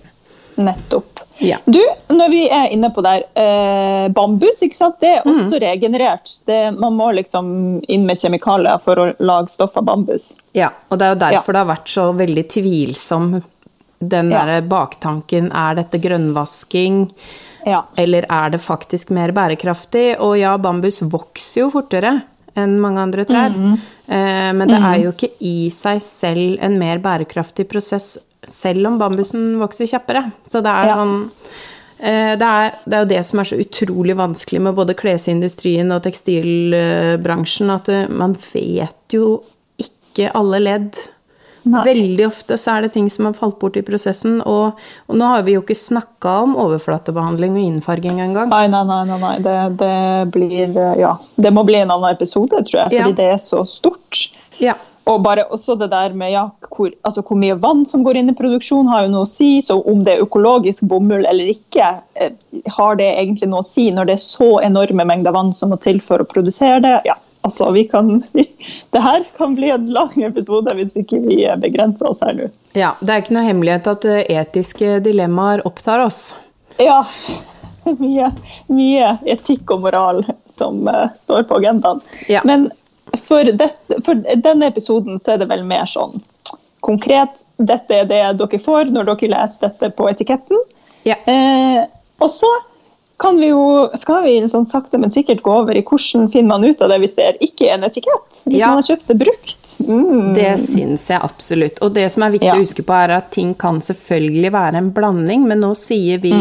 Nettopp. Ja. Du, når vi er inne på der, eh, bambus, ikke sant? det er Mm. også regenerert. Det, man må liksom inn med kjemikalier for å lage stoff av bambus. Ja, og det er jo derfor Ja. det har vært så veldig tvilsom den Ja. derre baktanken. Er dette grønnvasking? Ja. Eller er det faktisk mer bærekraftig? Og ja, bambus vokser jo fortere enn mange andre trær. Mm. Eh, men det er jo ikke i seg selv en mer bærekraftig prosess, selv om bambusen vokser kjappere. Så det er Ja. sånn eh, det er, det er jo det som er så utrolig vanskelig med både klesindustrien og tekstilbransjen, at man vet jo ikke alle ledd Nei. Veldig ofte så er det ting som har falt bort i prosessen, og, og nå har vi jo ikke snakka om overflatebehandling og innfarging engang. Nei, nei, nei. nei, nei. Det, det blir Ja. Det må bli en annen episode, tror jeg, fordi Ja. det er så stort. Ja. Og bare også det der med ja, hvor, altså hvor mye vann som går inn i produksjon, har jo noe å si. Så om det er økologisk bomull eller ikke, eh, har det egentlig noe å si når det er så enorme mengder vann som må til for å produsere det? Ja, altså vi kan vi, Det her kan bli en lang episode hvis ikke vi begrenser oss her nå. ja. Det er ikke noe hemmelighet at eh, etiske dilemmaer opptar oss. Ja. Mye, mye etikk og moral som uh, står på agendaen. Ja. Men for, det, for denne episoden så er det vel mer sånn konkret. Dette er det dere får når dere leser dette på etiketten. Ja. Eh, og så kan vi jo, skal vi sånn sakte, men sikkert gå over i hvordan finner man ut av det hvis det er ikke en etikett? Hvis Ja. man har kjøpt det brukt. Mm. Det syns jeg absolutt. Og det som er viktig Ja. å huske på, er at ting kan selvfølgelig være en blanding, men nå sier vi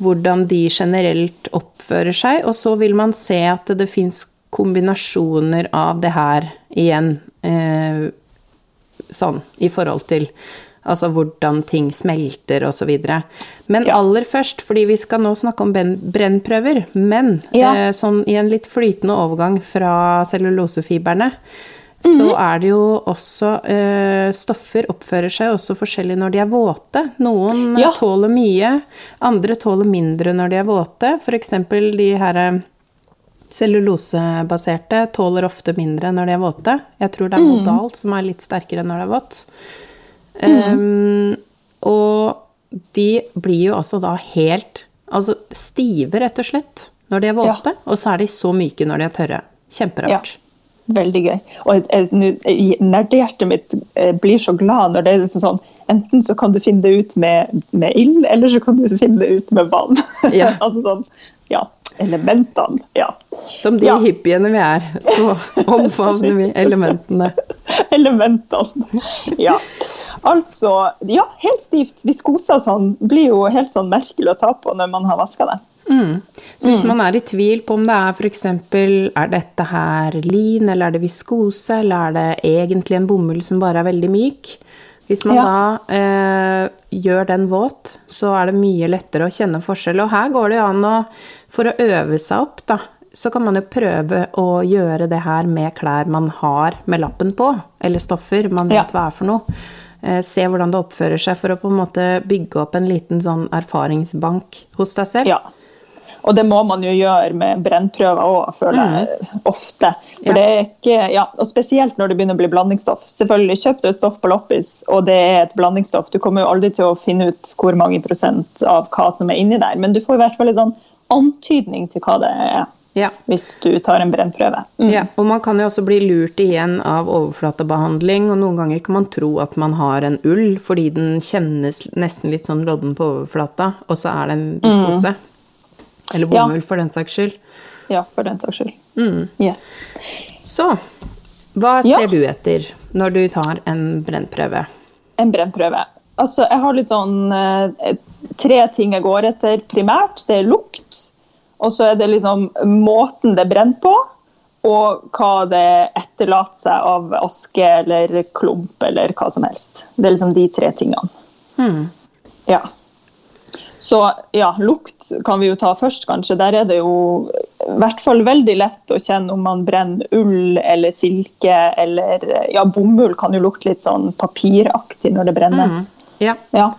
hvordan de generelt oppfører seg, og så vil man se at det, det fins kombinasjoner av det her igjen. Eh, sånn i forhold til altså hvordan ting smelter osv. Men Ja. aller først, fordi vi skal nå snakke om brennprøver, men Ja. eh, sånn i en litt flytende overgang fra cellulosefibrene, så Mhm. er det jo også eh, Stoffer oppfører seg også forskjellig når de er våte. Noen eh, Ja. tåler mye, andre tåler mindre når de er våte. F.eks. de her eh, Cellulosebaserte tåler ofte mindre når de er våte. Jeg tror det er Mm. modal som er litt sterkere når det er vått. Ehm, og de blir jo altså da helt altså stive, rett og slett, når de er våte. Og så er de så myke når de er tørre. Kjemperart. Veldig gøy. Og i- nerdehjertet mitt eh, blir så glad når det er liksom sånn Enten så kan du finne det ut med, med ild, eller så kan du finne det ut med vann. Ja. altså sånn, ja, Elementene. Ja. Som de Ja. hippiene vi er, så omfavner vi elementene. Elementene. Ja. Altså, ja, helt stivt. Viskose og sånn blir jo helt sånn merkelig å ta på når man har vaska det. Så hvis man er i tvil på om det er f.eks. er dette her lin, eller er det viskose, eller er det egentlig en bomull som bare er veldig myk Hvis man Ja. da eh, gjør den våt, så er det mye lettere å kjenne forskjell. Og her går det jo an å For å øve seg opp, da, så kan man jo prøve å gjøre det her med klær man har med lappen på, eller stoffer man Ja. vet hva er for noe. Eh, se hvordan det oppfører seg, for å på en måte bygge opp en liten sånn erfaringsbank hos deg selv. Ja. Og det må man jo gjøre med brennprøver òg, føler jeg ofte. For Ja. Det er ikke, ja, og Spesielt når det begynner å bli blandingsstoff. Selvfølgelig Kjøp du et stoff på loppis, og det er et blandingsstoff. Du kommer jo aldri til å finne ut hvor mange prosent av hva som er inni der, men du får i hvert fall litt sånn antydning til hva det er Ja. hvis du tar en brennprøve. Mm. Ja, og man kan jo også bli lurt igjen av overflatebehandling, og noen ganger kan man tro at man har en ull fordi den kjennes nesten litt sånn lodden på overflata, og så er det en viskose. Eller bomull, Ja. for den saks skyld. Ja, for den saks skyld. Mm. Yes. Så hva Ja. ser du etter når du tar en brennprøve? En brennprøve. Altså, jeg har litt sånn eh, tre ting jeg går etter primært. Det er lukt, og så er det liksom måten det brenner på, og hva det etterlater seg av aske eller klump eller hva som helst. Det er liksom de tre tingene. Hmm. Ja. Så ja, lukt kan vi jo ta først, kanskje. Der er det jo i hvert fall veldig lett å kjenne om man brenner ull eller silke eller Ja, bomull kan jo lukte litt sånn papiraktig når det brennes. Ja, Ja.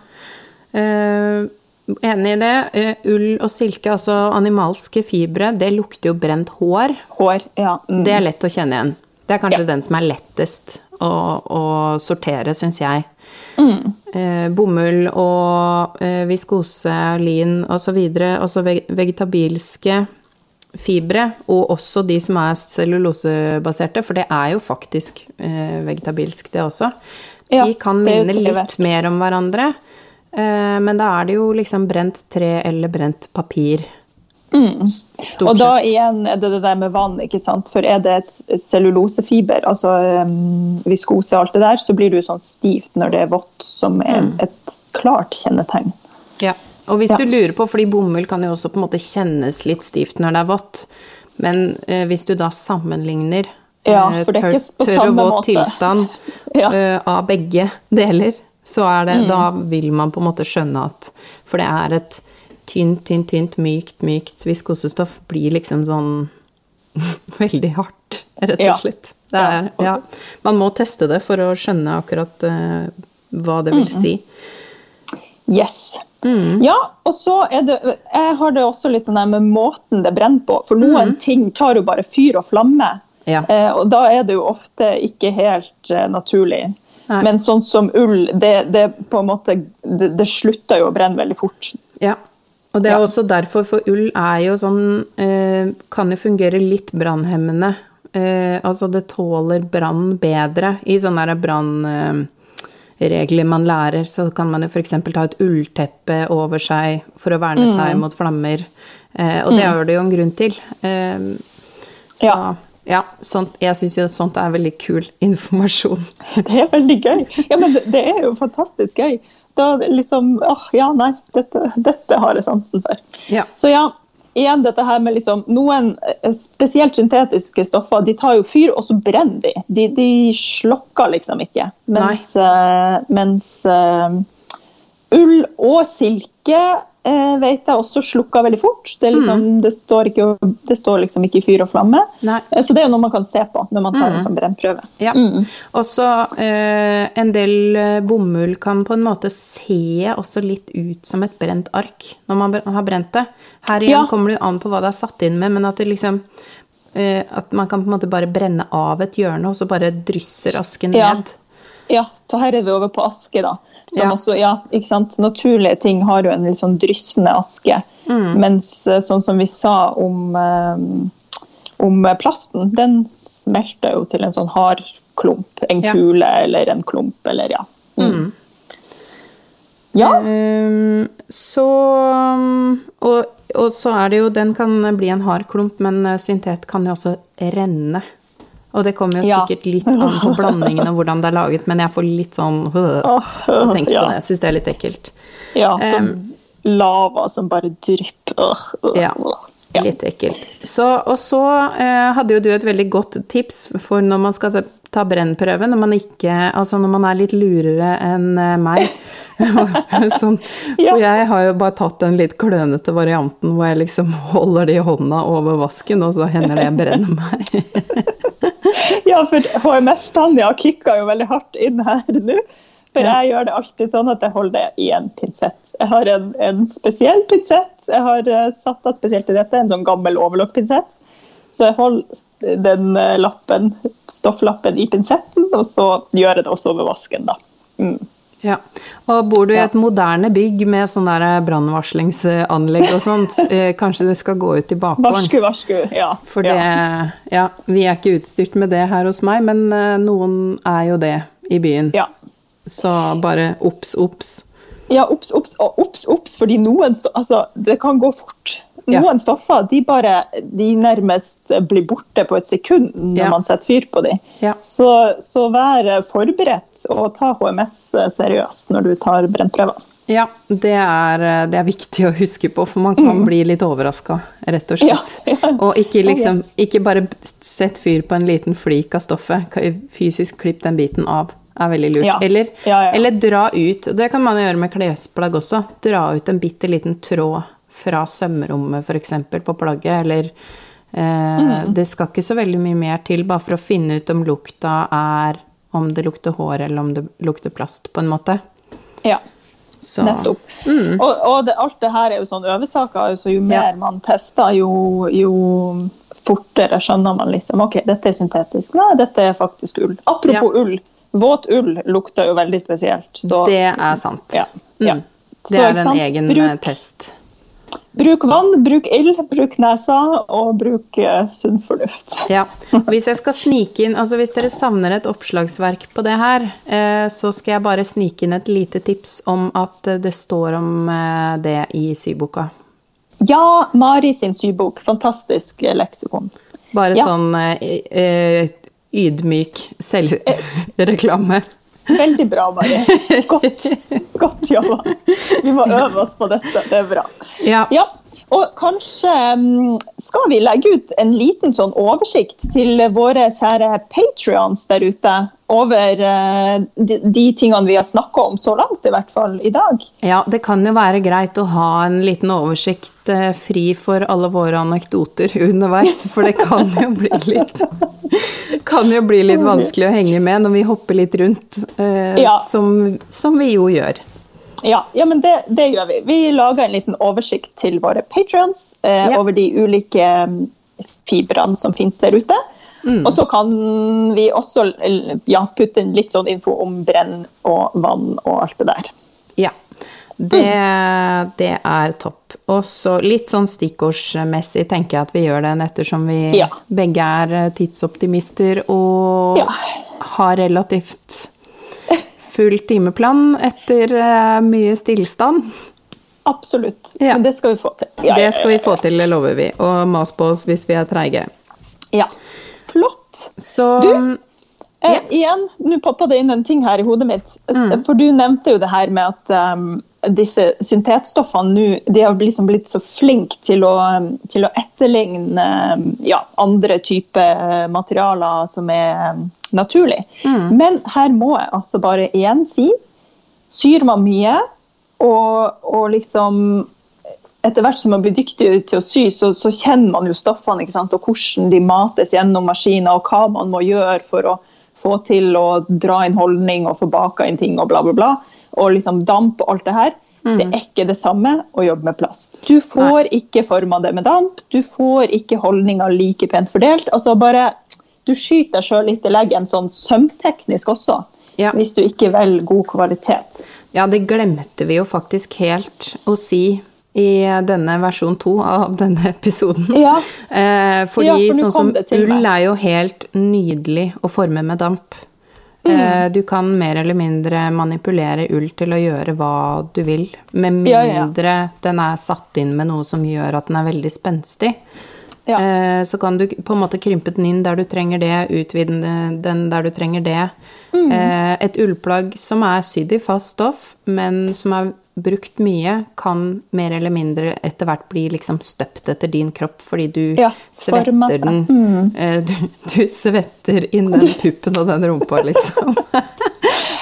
Eh, enig i det. Eh, ull og silke, altså animalske fibre, det lukter jo brent hår. Hår. Ja. Mm. Det er lett å kjenne igjen. Det er kanskje Ja. den som er lettest å, å sortere, syns jeg. Mm. Eh, bomull og eh, viskose, lin osv. Altså veg vegetabilske fibre, og også de som er cellulosebaserte, for det er jo faktisk eh, vegetabilsk, det også. Ja, de kan minne litt mer om hverandre, men da er det jo liksom brent tre eller brent papir. Mm. Og da igjen er det det der med vann, ikke sant. For er det et cellulosefiber, altså um, viskose og alt det der, så blir det jo sånn stivt når det er vått, som er Mm. et klart kjennetegn. Ja, og hvis Ja. du lurer på, fordi bomull kan jo også på en måte kjennes litt stivt når det er vått, men eh, hvis du da sammenligner Ja, eh, for det er ikke på tørr og våt tilstand Ja. uh, av begge deler, så er Mm. Da vil man på en måte skjønne at For det er et tynt, tynt, tynt, mykt, mykt viskosestoff blir liksom sånn veldig hardt, rett og Ja. slett. Det er, ja. Man må teste det for å skjønne akkurat uh, hva det vil si. Yes. Mm. Ja, og så er det Jeg har det også litt sånn der med måten det brenner på. For noen ting tar jo bare fyr og flamme. Mm. Ja. Eh, og da er det jo ofte ikke helt eh, naturlig. Nei. Men sånn som ull, det, det på en måte det, det slutter jo å brenne veldig fort. Ja. Og det er Ja. også derfor, for ull er jo sånn eh, Kan jo fungere litt brannhemmende. Eh, altså det tåler brann bedre. I sånne brannregler brannregler man lærer, så kan man jo f.eks. ta et ullteppe over seg for å verne Mm. seg mot flammer. Eh, og det har det jo en grunn til. Eh, så ja, Ja. sånt, jeg syns jo sånt er veldig kul informasjon. Det er veldig gøy. Ja, men det, det er jo fantastisk gøy. Da liksom åh, ja, nei, dette, dette har jeg sansen for. Ja. Så ja, igjen dette her med liksom Noen, eh, spesielt syntetiske stoffer, de tar jo fyr, og så brenner de. De, de slokker liksom ikke. Mens, uh, mens uh, ull og silke vet jeg også slukka veldig fort. Det, liksom, mm. det, står ikke, det står liksom ikke i fyr og flamme. Nei. Eh, Så det er jo noe man kan se på når man tar en sånn brennprøve. Ja. Mm. Også eh, en del eh, bomull kan på en måte se også litt ut som et brent ark når man har brent det. Her igjen Ja. kommer det jo an på hva det er satt inn med, men at det liksom eh, At man kan på en måte bare brenne av et hjørne, og så bare drysser asken Ja. ned. Ja, så her er vi over på aske, da. Som Ja. også, ja, ikke sant? Naturlige ting har jo en litt sånn dryssende aske. Mm. Mens eh, sånn som vi sa om, eh, om plasten, den smelter jo til en sånn hard klump. En Ja. kule eller en klump, eller ja. Mm. Ja, Ehm, så og, og så er det jo Den kan bli en hard klump, men eh, syntet kan jo også renne. Og det kommer jo Ja. sikkert litt an på blandingen og hvordan det er laget, men jeg får litt sånn øh, å tenke ja. på det. Jeg syns det er litt ekkelt. ja som lava som bare drypper. Øh, øh, Ja. Ja. Litt ekkelt. Så, og så eh, hadde jo du et veldig godt tips for når man skal ta, ta brennprøve, når man ikke Altså når man er litt lurere enn eh, meg. sånn, Ja. For jeg har jo bare tatt den litt klønete varianten hvor jeg liksom holder det i hånda over vasken, og så hender det jeg brenner meg. Ja, for HMS-Spania kicka jo veldig hardt inn her nå. For jeg gjør det alltid sånn at jeg holder det i en pinsett. Jeg har en, en spesiell pinsett. Jeg har eh, satt av spesielt til dette, en sånn gammel overlockpinsett. Så jeg holder den eh, lappen, stofflappen i pinsetten, og så gjør jeg det også over vasken, da. Mm. Ja. Og bor du i Ja. et moderne bygg med sånn der brannvarslingsanlegg og sånt, eh, kanskje du skal gå ut i bakgården? Varsku, varsku. Ja. For det ja. Ja, vi er ikke utstyrt med det her hos meg, men eh, noen er jo det i byen. ja. Så bare obs, obs. Ja, obs, obs og obs, obs, fordi noen altså, det kan gå fort. Ja. Noen stoffer de bare, de nærmest blir borte på et sekund når Ja. man setter fyr på dem. Ja. Så, så vær forberedt og ta HMS seriøst når du tar brentprøver. Ja, det er, det er viktig å huske på, for man kan bli litt overraska, rett og slett. Mm. Ja, ja. Og ikke liksom. Ikke bare sett fyr på en liten flik av stoffet. Fysisk klipp den biten av. Er veldig lurt. Ja. Eller, Ja, ja. eller dra ut. Det kan man gjøre med klesplagg også. Dra ut en bitte liten tråd fra sømrommet, f.eks., på plagget, eller eh, Mm. Det skal ikke så veldig mye mer til, bare for å finne ut om lukta er Om det lukter hår, eller om det lukter plast, på en måte. Ja, Så, nettopp. Og, og det, alt det her er jo sånn øvesaker, så jo Mm. Mer man tester, jo, jo fortere skjønner man liksom ok, dette er syntetisk, nei, dette er faktisk ull. Apropos Ja. ull. Våt ull lukter jo veldig spesielt. Så Det er sant. Ja, ja. Mm. Så, Det er en sant? egen Bruk- eh, test. Bruk vann, bruk ild, bruk nesa, og bruk eh, sunn fornuft. Ja. Hvis jeg skal snike inn, altså hvis dere savner et oppslagsverk på det her, eh, så skal jeg bare snike inn et lite tips om at eh, det står om eh, det i syboka. Ja, Mari sin sybok. Fantastisk leksikon. Bare Ja. sånn eh, ydmyk selvreklame. Veldig bra, Mari. Godt, godt jobba. Vi må øve oss på dette. Det er bra. Ja. Ja, Og kanskje mm, skal vi legge ut en liten sånn oversikt til våre kjære patrions der ute over eh, de, de tingene vi har snakka om så langt, i hvert fall i dag. Ja, det kan jo være greit å ha en liten oversikt eh, fri for alle våre anekdoter underveis, for det kan jo bli litt kan jo bli litt vanskelig å henge med når vi hopper litt rundt, eh, Ja. som, som vi jo gjør. Ja, ja men det, det gjør vi. Vi lager en liten oversikt til våre patrions eh, Ja. over de ulike mm, fibrene som finnes der ute. Mm. Og så kan vi også ja, putte inn litt sånn info om brenn og vann og alt det der. Ja. Det, det er topp. Og så litt sånn stikkordsmessig tenker jeg at vi gjør den ettersom vi Ja. begge er eh, tidsoptimister og Ja. har relativt full timeplan etter eh, mye stillstand. Absolutt. Ja. Men det skal vi få til. Ja, Det skal vi få til, det lover vi. Og mas på oss hvis vi er treige. Ja. Flott. Så Du? Eh, Ja. Igjen, nå poppa det inn en ting her i hodet mitt. Mm. For du nevnte jo det her med at um, disse syntetstoffene nå de har liksom blitt så flinke til um, til å etterligne um, ja, andre typer materialer som er naturlig. Mm. Men her må jeg altså bare igjen si syr man mye, og, og liksom etter hvert som man blir dyktig til å sy, så, så kjenner man jo stoffene ikke sant? og hvordan de mates gjennom maskiner, og hva man må gjøre for å få til å dra inn holdning og få baka inn ting og bla, bla, bla. Og liksom damp og alt det her. Det er ikke det samme å jobbe med plast. Du får ikke forma det med damp, du får ikke holdninga like pent fordelt. Altså bare, Du skyter deg sjøl litt i leggen sånn sømteknisk også, Ja. hvis du ikke velger god kvalitet. Ja, det glemte vi jo faktisk helt å si i denne versjon to av denne episoden. Ja. Eh, fordi Ja, for sånn som ull meg. er jo helt nydelig å forme med damp. Eh, Mm. du kan mer eller mindre manipulere ull til å gjøre hva du vil, med mindre den er satt inn med noe som gjør at den er veldig spenstig. Ja. Eh, Så kan du på en måte krympe den inn der du trenger det, utvide den der du trenger det. Mm. Eh, Et ullplagg som er sydd i fast stoff, men som er brukt mye, kan mer eller mindre etter hvert bli liksom støpt etter din kropp, fordi du Ja, svetter den eh, du, du svetter inn den puppen og den rumpa, liksom.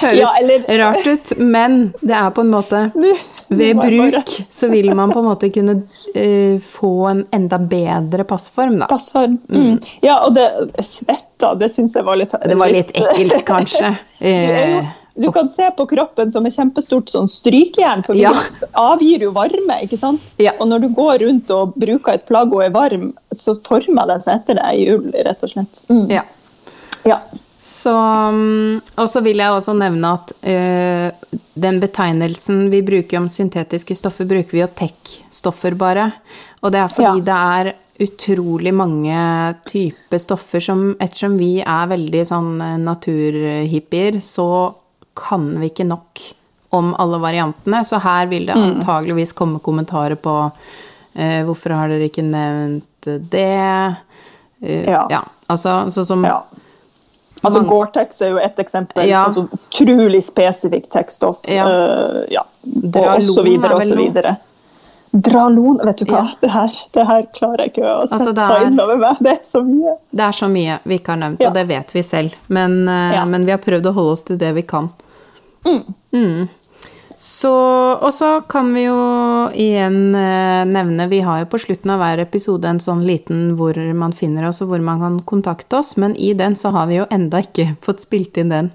Høres Ja, eller- rart ut, men det er på en måte ved bruk så vil man på en måte kunne uh, få en enda bedre passform, da. Passform. Mm. Ja, og det svetta, det syns jeg var litt Det var litt ekkelt, kanskje. Du, jo, Eh, du kan se på kroppen som et kjempestort sånn strykejern, for vi Ja. avgir jo varme. ikke sant? Ja. Og når du går rundt og bruker et plagg og er varm, så former det seg etter deg i ull, rett og slett. Mm. ja. Ja. Så, mm, og så vil jeg også nevne at eh, den betegnelsen vi bruker om syntetiske stoffer, bruker vi jo tech-stoffer bare. Og det er fordi det er utrolig mange typer stoffer som Ettersom vi er veldig sånn eh, naturhippier, så kan vi ikke nok om alle variantene. Så her vil det antageligvis komme kommentarer på eh, hvorfor har dere ikke nevnt det? Uh, Ja. ja. Altså sånn som ja. Altså, Gore-Tex er jo et eksempel Ja. sånn utrolig spesifikt tekststoff. Ja. Uh, ja. Og, og så videre er og så videre. Dralon, vet du hva? Ja. Det, her, det her klarer jeg ikke å Altså, sette det er- inn over meg. Det er så mye. Det er så mye vi ikke har nevnt, Ja. og det vet vi selv. Men, uh, men vi har prøvd å holde oss til det vi kan. Mm. Så, og så kan vi jo igjen eh, nevne Vi har jo på slutten av hver episode en sånn liten hvor man finner oss, og hvor man kan kontakte oss. Men i den så har vi jo enda ikke fått spilt inn den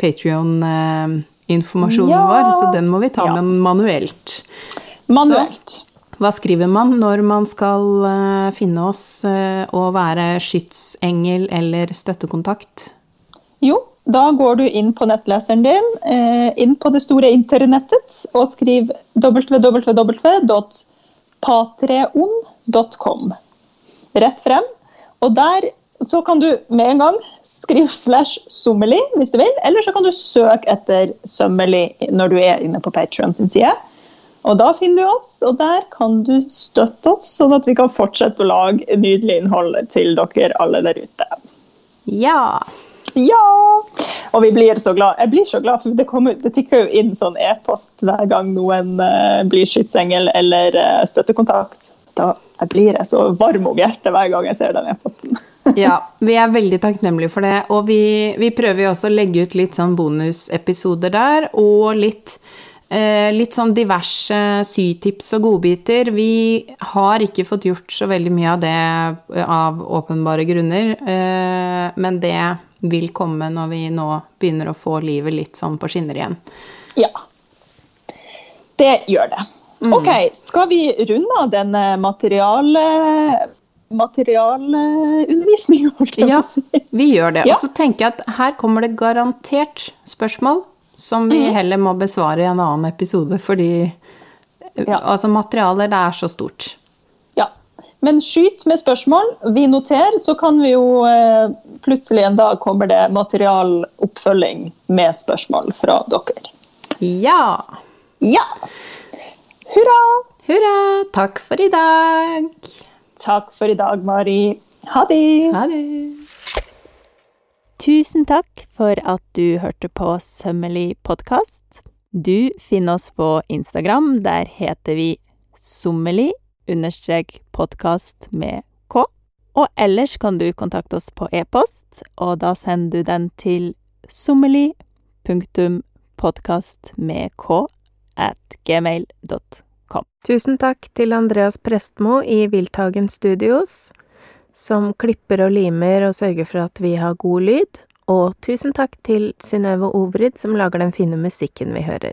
Patrion-informasjonen Ja. vår, så den må vi ta Ja. med manuelt. Manuelt. Hva skriver man når man skal eh, finne oss eh, og være skytsengel eller støttekontakt? Jo, da går du inn på nettleseren din, eh, inn på det store internettet, og skriv www.patreon.com. Rett frem. Og der så kan du med en gang skrive slash Sommerli hvis du vil, eller så kan du søke etter sømmeli når du er inne på Patreon sin side. Og da finner du oss, og der kan du støtte oss, sånn at vi kan fortsette å lage nydelig innhold til dere alle der ute. Ja! Ja! Og vi blir så glad. Jeg blir så glad, for det, kommer, det tikker jo inn sånn e-post hver gang noen uh, blir skytsengel eller uh, støttekontakt. da jeg blir jeg så varm om hjertet hver gang jeg ser den e-posten. ja, vi er veldig takknemlige for det. Og vi, vi prøver jo også å legge ut litt sånn bonusepisoder der, og litt, eh, litt sånn diverse sytips og godbiter. Vi har ikke fått gjort så veldig mye av det av åpenbare grunner, men det vil komme når vi nå begynner å få livet litt sånn på skinner igjen. Ja. Det gjør det. Mm. Ok, skal vi runde av den materiale materialundervisning, holdt jeg ja, på å si. vi gjør det. Ja. Og så tenker jeg at her kommer det garantert spørsmål som vi mm. heller må besvare i en annen episode, fordi ja. altså materialet, det er så stort. Ja. Men skyt med spørsmål. Vi noterer, så kan vi jo eh, plutselig en dag kommer det materialoppfølging med spørsmål fra dere. Ja. Ja. Hurra! Hurra! Takk for i dag. Takk for i dag, Mari. Ha det. Ha det. Tusen takk for at du hørte på Sømmelig podkast. Du finner oss på Instagram. Der heter vi sommelig understrek podkast med k. Og ellers kan du kontakte oss på e-post, og da sender du den til k at gmail.com. Tusen takk til Andreas Prestmo i Wildtagen Studios, som klipper og limer og sørger for at vi har god lyd. Og tusen takk til Synnøve Ovrid, som lager den fine musikken vi hører.